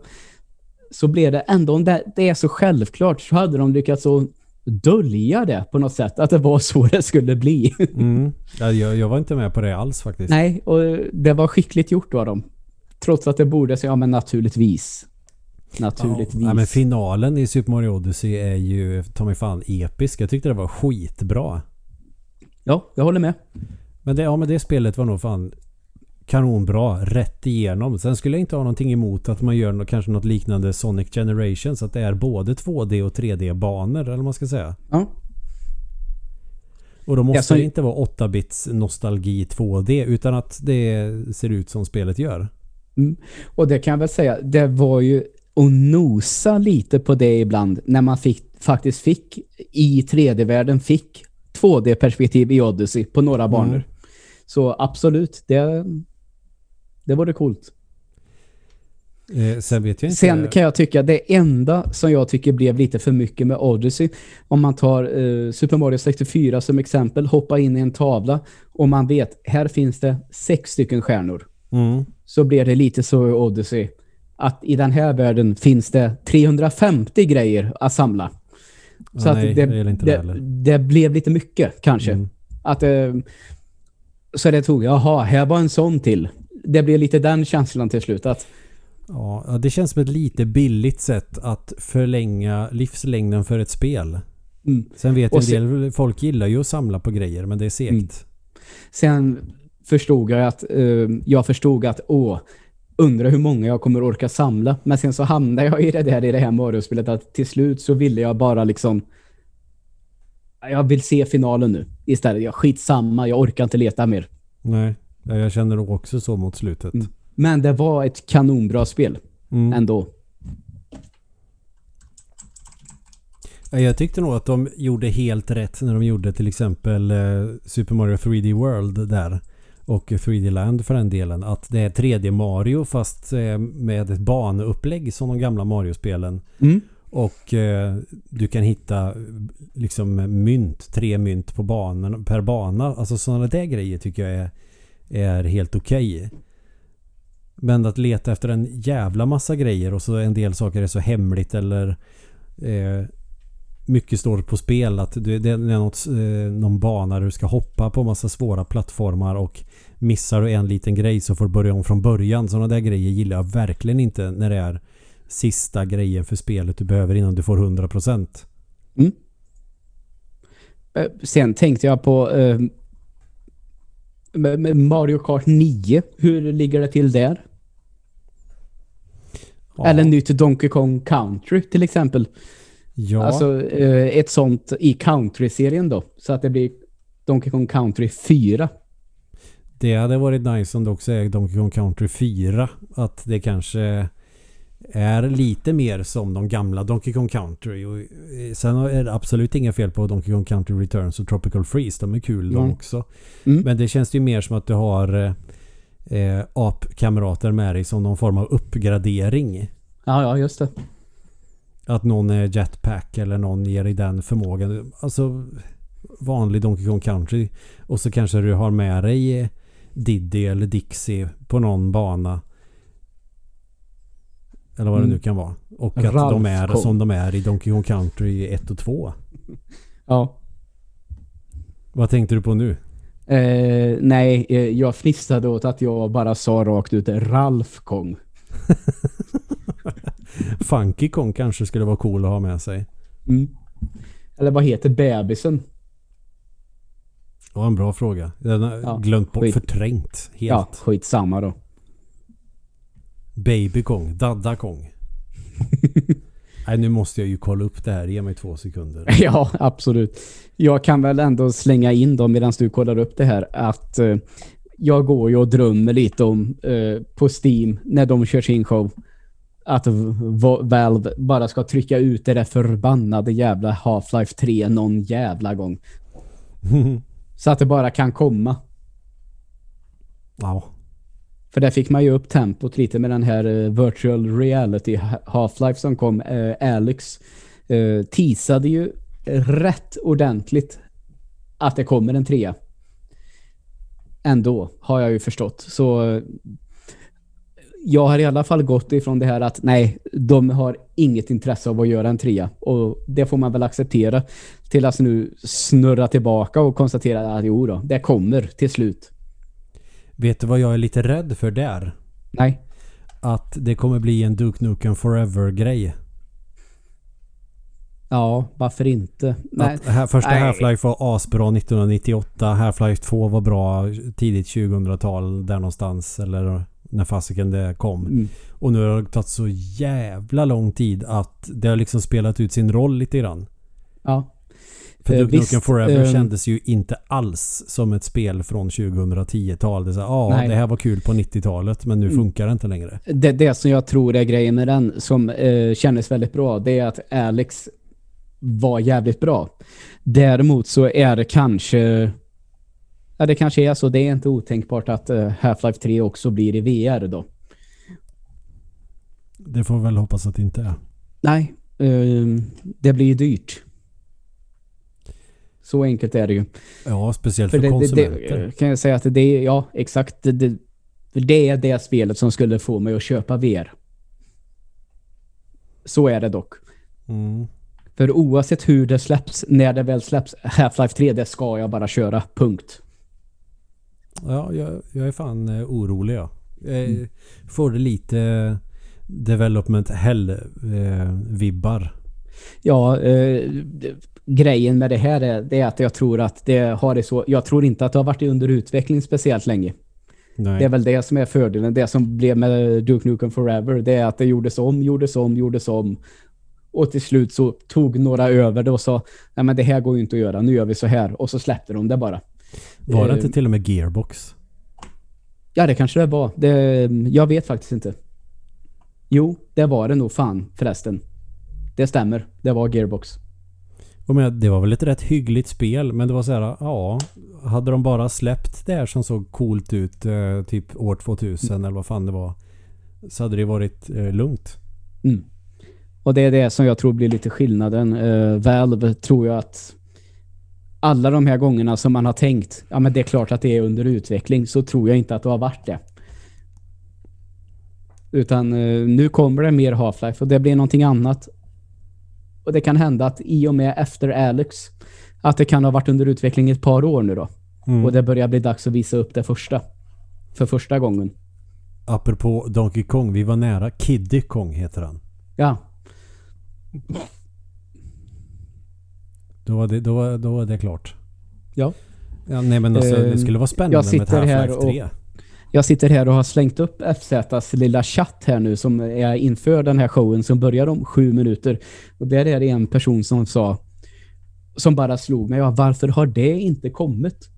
så blev det ändå, om det, det är så självklart, så hade de lyckats att dölja det på något sätt, att det var så det skulle bli. Mm. Ja, jag, jag var inte med på det alls faktiskt. Nej, och det var skickligt gjort av dem. Trots att det borde säga, ja men naturligtvis. Naturligtvis. Ja, men finalen i Super Mario Odyssey är ju ta mig fan episk. Jag tyckte det var skitbra. ja, jag håller med. Men det, ja, men det spelet var nog fan kanonbra rätt igenom. Sen skulle jag inte ha någonting emot att man gör något, kanske något liknande Sonic Generations. Att det är både 2D och 3D banor eller vad man ska säga. Ja. Och då måste som- det inte vara 8-bits nostalgi 2D utan att det ser ut som spelet gör. Och det kan jag väl säga, det var ju att nosa lite på det ibland när man fick, faktiskt fick i 3D-världen fick 2D-perspektiv i Odyssey på några banor. Så absolut, det, det var det coolt. Eh, sen. Sen kan jag tycka det enda som jag tycker blev lite för mycket med Odyssey, om man tar eh, Super Mario 64 som exempel, hoppa in i en tavla och man vet, här finns det sex stycken stjärnor. Mm. Så blir det lite så i Odyssey, att i den här världen finns det 350 grejer att samla. Så Ja, att nej, det, det det, det blev lite mycket kanske. Mm. Att, eh, så det tog, jaha, här var en sån till. Det blev lite den känslan till slut. Att, Ja, det känns som ett lite billigt sätt att förlänga livslängden för ett spel. mm. Sen vet jag en del folk gillar ju att samla på grejer men det är segt. Mm. Sen förstod jag att eh, jag förstod att åh, undrar hur många jag kommer orka samla. Men sen så hamnade jag i det där i det här Mario-spelet att till slut så ville jag bara liksom jag vill se finalen nu istället. Jag skitsamma, jag orkar inte leta mer. Nej, ja, jag känner nog också så mot slutet. Mm. Men det var ett kanonbra spel Mm. ändå. Ja, Jag tyckte nog att de gjorde helt rätt när de gjorde till exempel eh, Super Mario 3D World där. Och 3D Land för den delen. Att det är 3D Mario fast eh, med ett baneupplägg som de gamla Mario-spelen. Mm. Och eh, du kan hitta liksom mynt, tre mynt på banan, per bana. Alltså sådana där grejer tycker jag är, är helt okej. Men att leta efter en jävla massa grejer och så en del saker är så hemligt eller eh, mycket står på spel. Att det är något, eh, någon bana där du ska hoppa på massa svåra plattformar och missar du en liten grej så får du börja om från början. Sådana där grejer gillar jag verkligen inte när det är sista grejen för spelet du behöver innan du får 100%. Mm. Eh, sen tänkte jag på eh, Mario Kart 9. Hur ligger det till där? Ja. Eller nytt Donkey Kong Country till exempel. Ja, Alltså eh, ett sånt i Country-serien då. Så att det blir Donkey Kong Country 4. det hade varit nice om det också är Donkey Kong Country 4. Att det kanske är lite mer som de gamla Donkey Kong Country. Och eh, sen är det absolut inga fel på Donkey Kong Country Returns och Tropical Freeze. De är kul de Mm. också. Mm. Men det känns ju mer som att du har eh, eh, apkamrater med dig som någon form av uppgradering. Ja, ja, just det. Att någon är jetpack eller någon ger dig den förmågan. Alltså vanlig Donkey Kong Country. Och så kanske du har med dig eh, Diddy eller Dixie på någon bana. Eller vad det Mm. nu kan vara. Och att Ralph de är Kong. som de är i Donkey Kong Country 1 och 2. Ja. Vad tänkte du på nu? Eh, nej, eh, jag fnissade åt att jag bara sa rakt ut Ralph Kong. Funky Kong kanske skulle vara cool att ha med sig. Mm. Eller vad heter bebisen? Det var en bra fråga. Den har Ja, glömt bort. skit. Förträngt. Helt. Ja, skitsamma då. Baby Kong. Dadda Kong. Nej, nu måste jag ju kolla upp det här. Ge mig två sekunder. Ja, absolut. Jag kan väl ändå slänga in då medan du kollar upp det här att eh, jag går ju och drömmer lite om eh, på Steam när de kör sin show att Valve bara ska trycka ut det där förbannade jävla Half-Life 3 någon jävla gång. Så att det bara kan komma. ja. För där fick man ju upp tempot lite med den här eh, virtual reality Half-Life som kom. Eh, Alex eh, teasade ju rätt ordentligt att det kommer en trea. Ändå, har jag ju förstått. Så jag har i alla fall gått ifrån det här att nej, de har inget intresse av att göra en trea. Och det får man väl acceptera till att nu snurra tillbaka och konstatera att jo då, det kommer till slut. Vet du vad jag är lite rädd för där? Nej. Att det kommer bli en Duke Nukem Forever-grej. Ja, varför inte? Nej. Att här, första. Half-Life var asbra 1998. Half-Life 2 var bra tidigt 2000-tal där någonstans. Eller när fasiken det kom. Mm. Och nu har det tagit så jävla lång tid att det har liksom spelat ut sin roll lite grann. Ja. För Eh, Duke Nukem Forever ehm, kändes ju inte alls som ett spel från 2010-tal. Det så ja, Nej. det här var kul på 90-talet men nu Mm. funkar det inte längre. Det, det som jag tror är grejen med den som eh, kändes väldigt bra, det är att Alex var jävligt bra. Däremot så är det kanske ja, det kanske är så. Det är inte otänkbart att eh, Half-Life 3 också blir i VR då. Det får vi väl hoppas att det inte är. Nej, eh, det blir ju dyrt. Så enkelt är det ju. Ja, speciellt För för, det, konsumenter. det kan jag säga att det är, ja exakt, det, det, för det är det spelet som skulle få mig att köpa VR. Så är det dock. Mm. För oavsett hur det släpps, när det väl släpps, Half-Life 3, det ska jag bara köra. Punkt. Ja, jag, jag är fan eh, orolig ja. Jag Mm. får det lite development hell-vibbar. Ja, eh, grejen med det här är, det är att jag tror att det har det så, jag tror inte att det har varit under utveckling speciellt länge. Nej. Det är väl det som är fördelen. Det som blev med Duke Nukem Forever, det är att det gjordes om, gjordes om, gjordes om. Och till slut så tog några över det och sa, nej men det här går ju inte att göra, nu gör vi så här. Och så släppte de det bara. Var det eh, inte till och med Gearbox? Ja, det kanske det var. Det, jag vet faktiskt inte. Jo, det var det nog fan förresten. Det stämmer. Det var Gearbox. Jag menar, det var väl ett rätt hyggligt spel men det var så här, ja. Hade de bara släppt det här som såg coolt ut eh, typ år 2000 eller vad fan det var. Så hade det varit eh, lugnt. Mm. Och det är det som jag tror blir lite skillnaden. Uh, Valve tror jag att alla de här gångerna som man har tänkt, ja men det är klart att det är under utveckling, så tror jag inte att det har varit det. Utan eh, nu kommer det mer Half-Life och det blir någonting annat. Och det kan hända att i och med efter Alex, att det kan ha varit under utveckling ett par år nu då. Mm. Och det börjar bli dags att visa upp det första. För första gången. Apropå Donkey Kong, vi var nära. Kiddy Kong heter han. Ja, Då var det, då, var- då var det klart. Ja. ja nej men alltså, det Eh, skulle vara spännande med ett Half-Life och- 3. Jag sitter här och har slängt upp FZs lilla chatt här nu som är inför den här showen som börjar om sju minuter. Och där är det en person som sa som bara slog mig. Ja, varför har det inte kommit?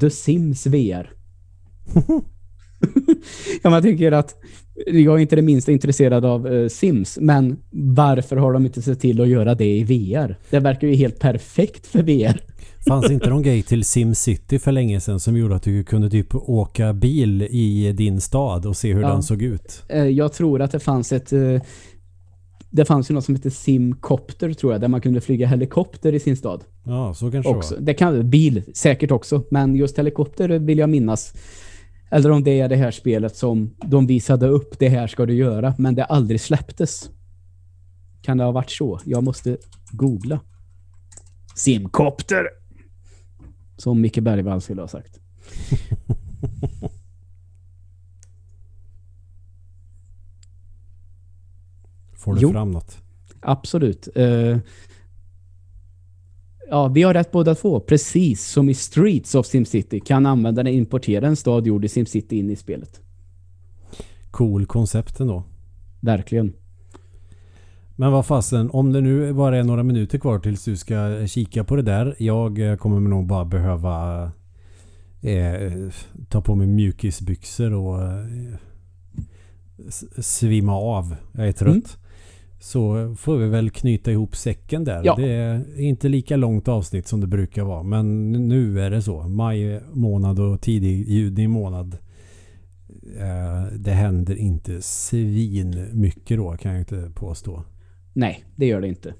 The Sims VR. ja, man tycker att jag är inte det minsta intresserad av uh, Sims, men varför har de inte sett till att göra det i VR? Det verkar ju helt perfekt för VR. Fanns inte någon grej till SimCity för länge sedan som gjorde att du kunde typ åka bil i din stad och se hur Ja. den såg ut? Eh, jag tror att det fanns ett eh, det fanns ju något som heter Simcopter tror jag, där man kunde flyga helikopter i sin stad. Ja, så kanske Också. det Det kan, bil säkert också, men just helikopter vill jag minnas. Eller om det är det här spelet som de visade upp, det här ska du göra, men det aldrig släpptes. Kan det ha varit så? Jag måste googla. Simcopter! Som Micke Bergvall skulle ha sagt. Får du Jo. fram något? Absolut. Eh, ja, vi har rätt båda två. Precis som i Streets of SimCity kan användaren importera en stad gjord i SimCity in i spelet. Cool koncept ändå. Verkligen. Men vad fasen, om det nu bara är några minuter kvar tills du ska kika på det där. Jag eh, kommer nog bara behöva eh, ta på mig mjukisbyxor och eh, svimma av. Jag är trött. Mm. Så får vi väl knyta ihop säcken där. Ja. Det är inte lika långt avsnitt som det brukar vara. Men nu är det så. Maj månad och tidig juni månad. Eh, det händer inte svin mycket då kan jag inte påstå. Nej, det gör det inte.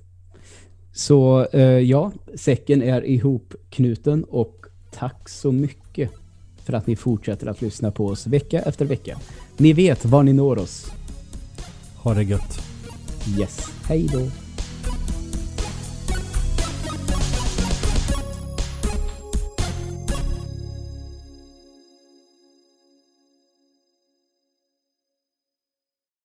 Så eh, ja, säcken är ihopknuten och tack så mycket för att ni fortsätter att lyssna på oss vecka efter vecka. Ni vet var ni når oss. Ha det gött. Yes. Hej då.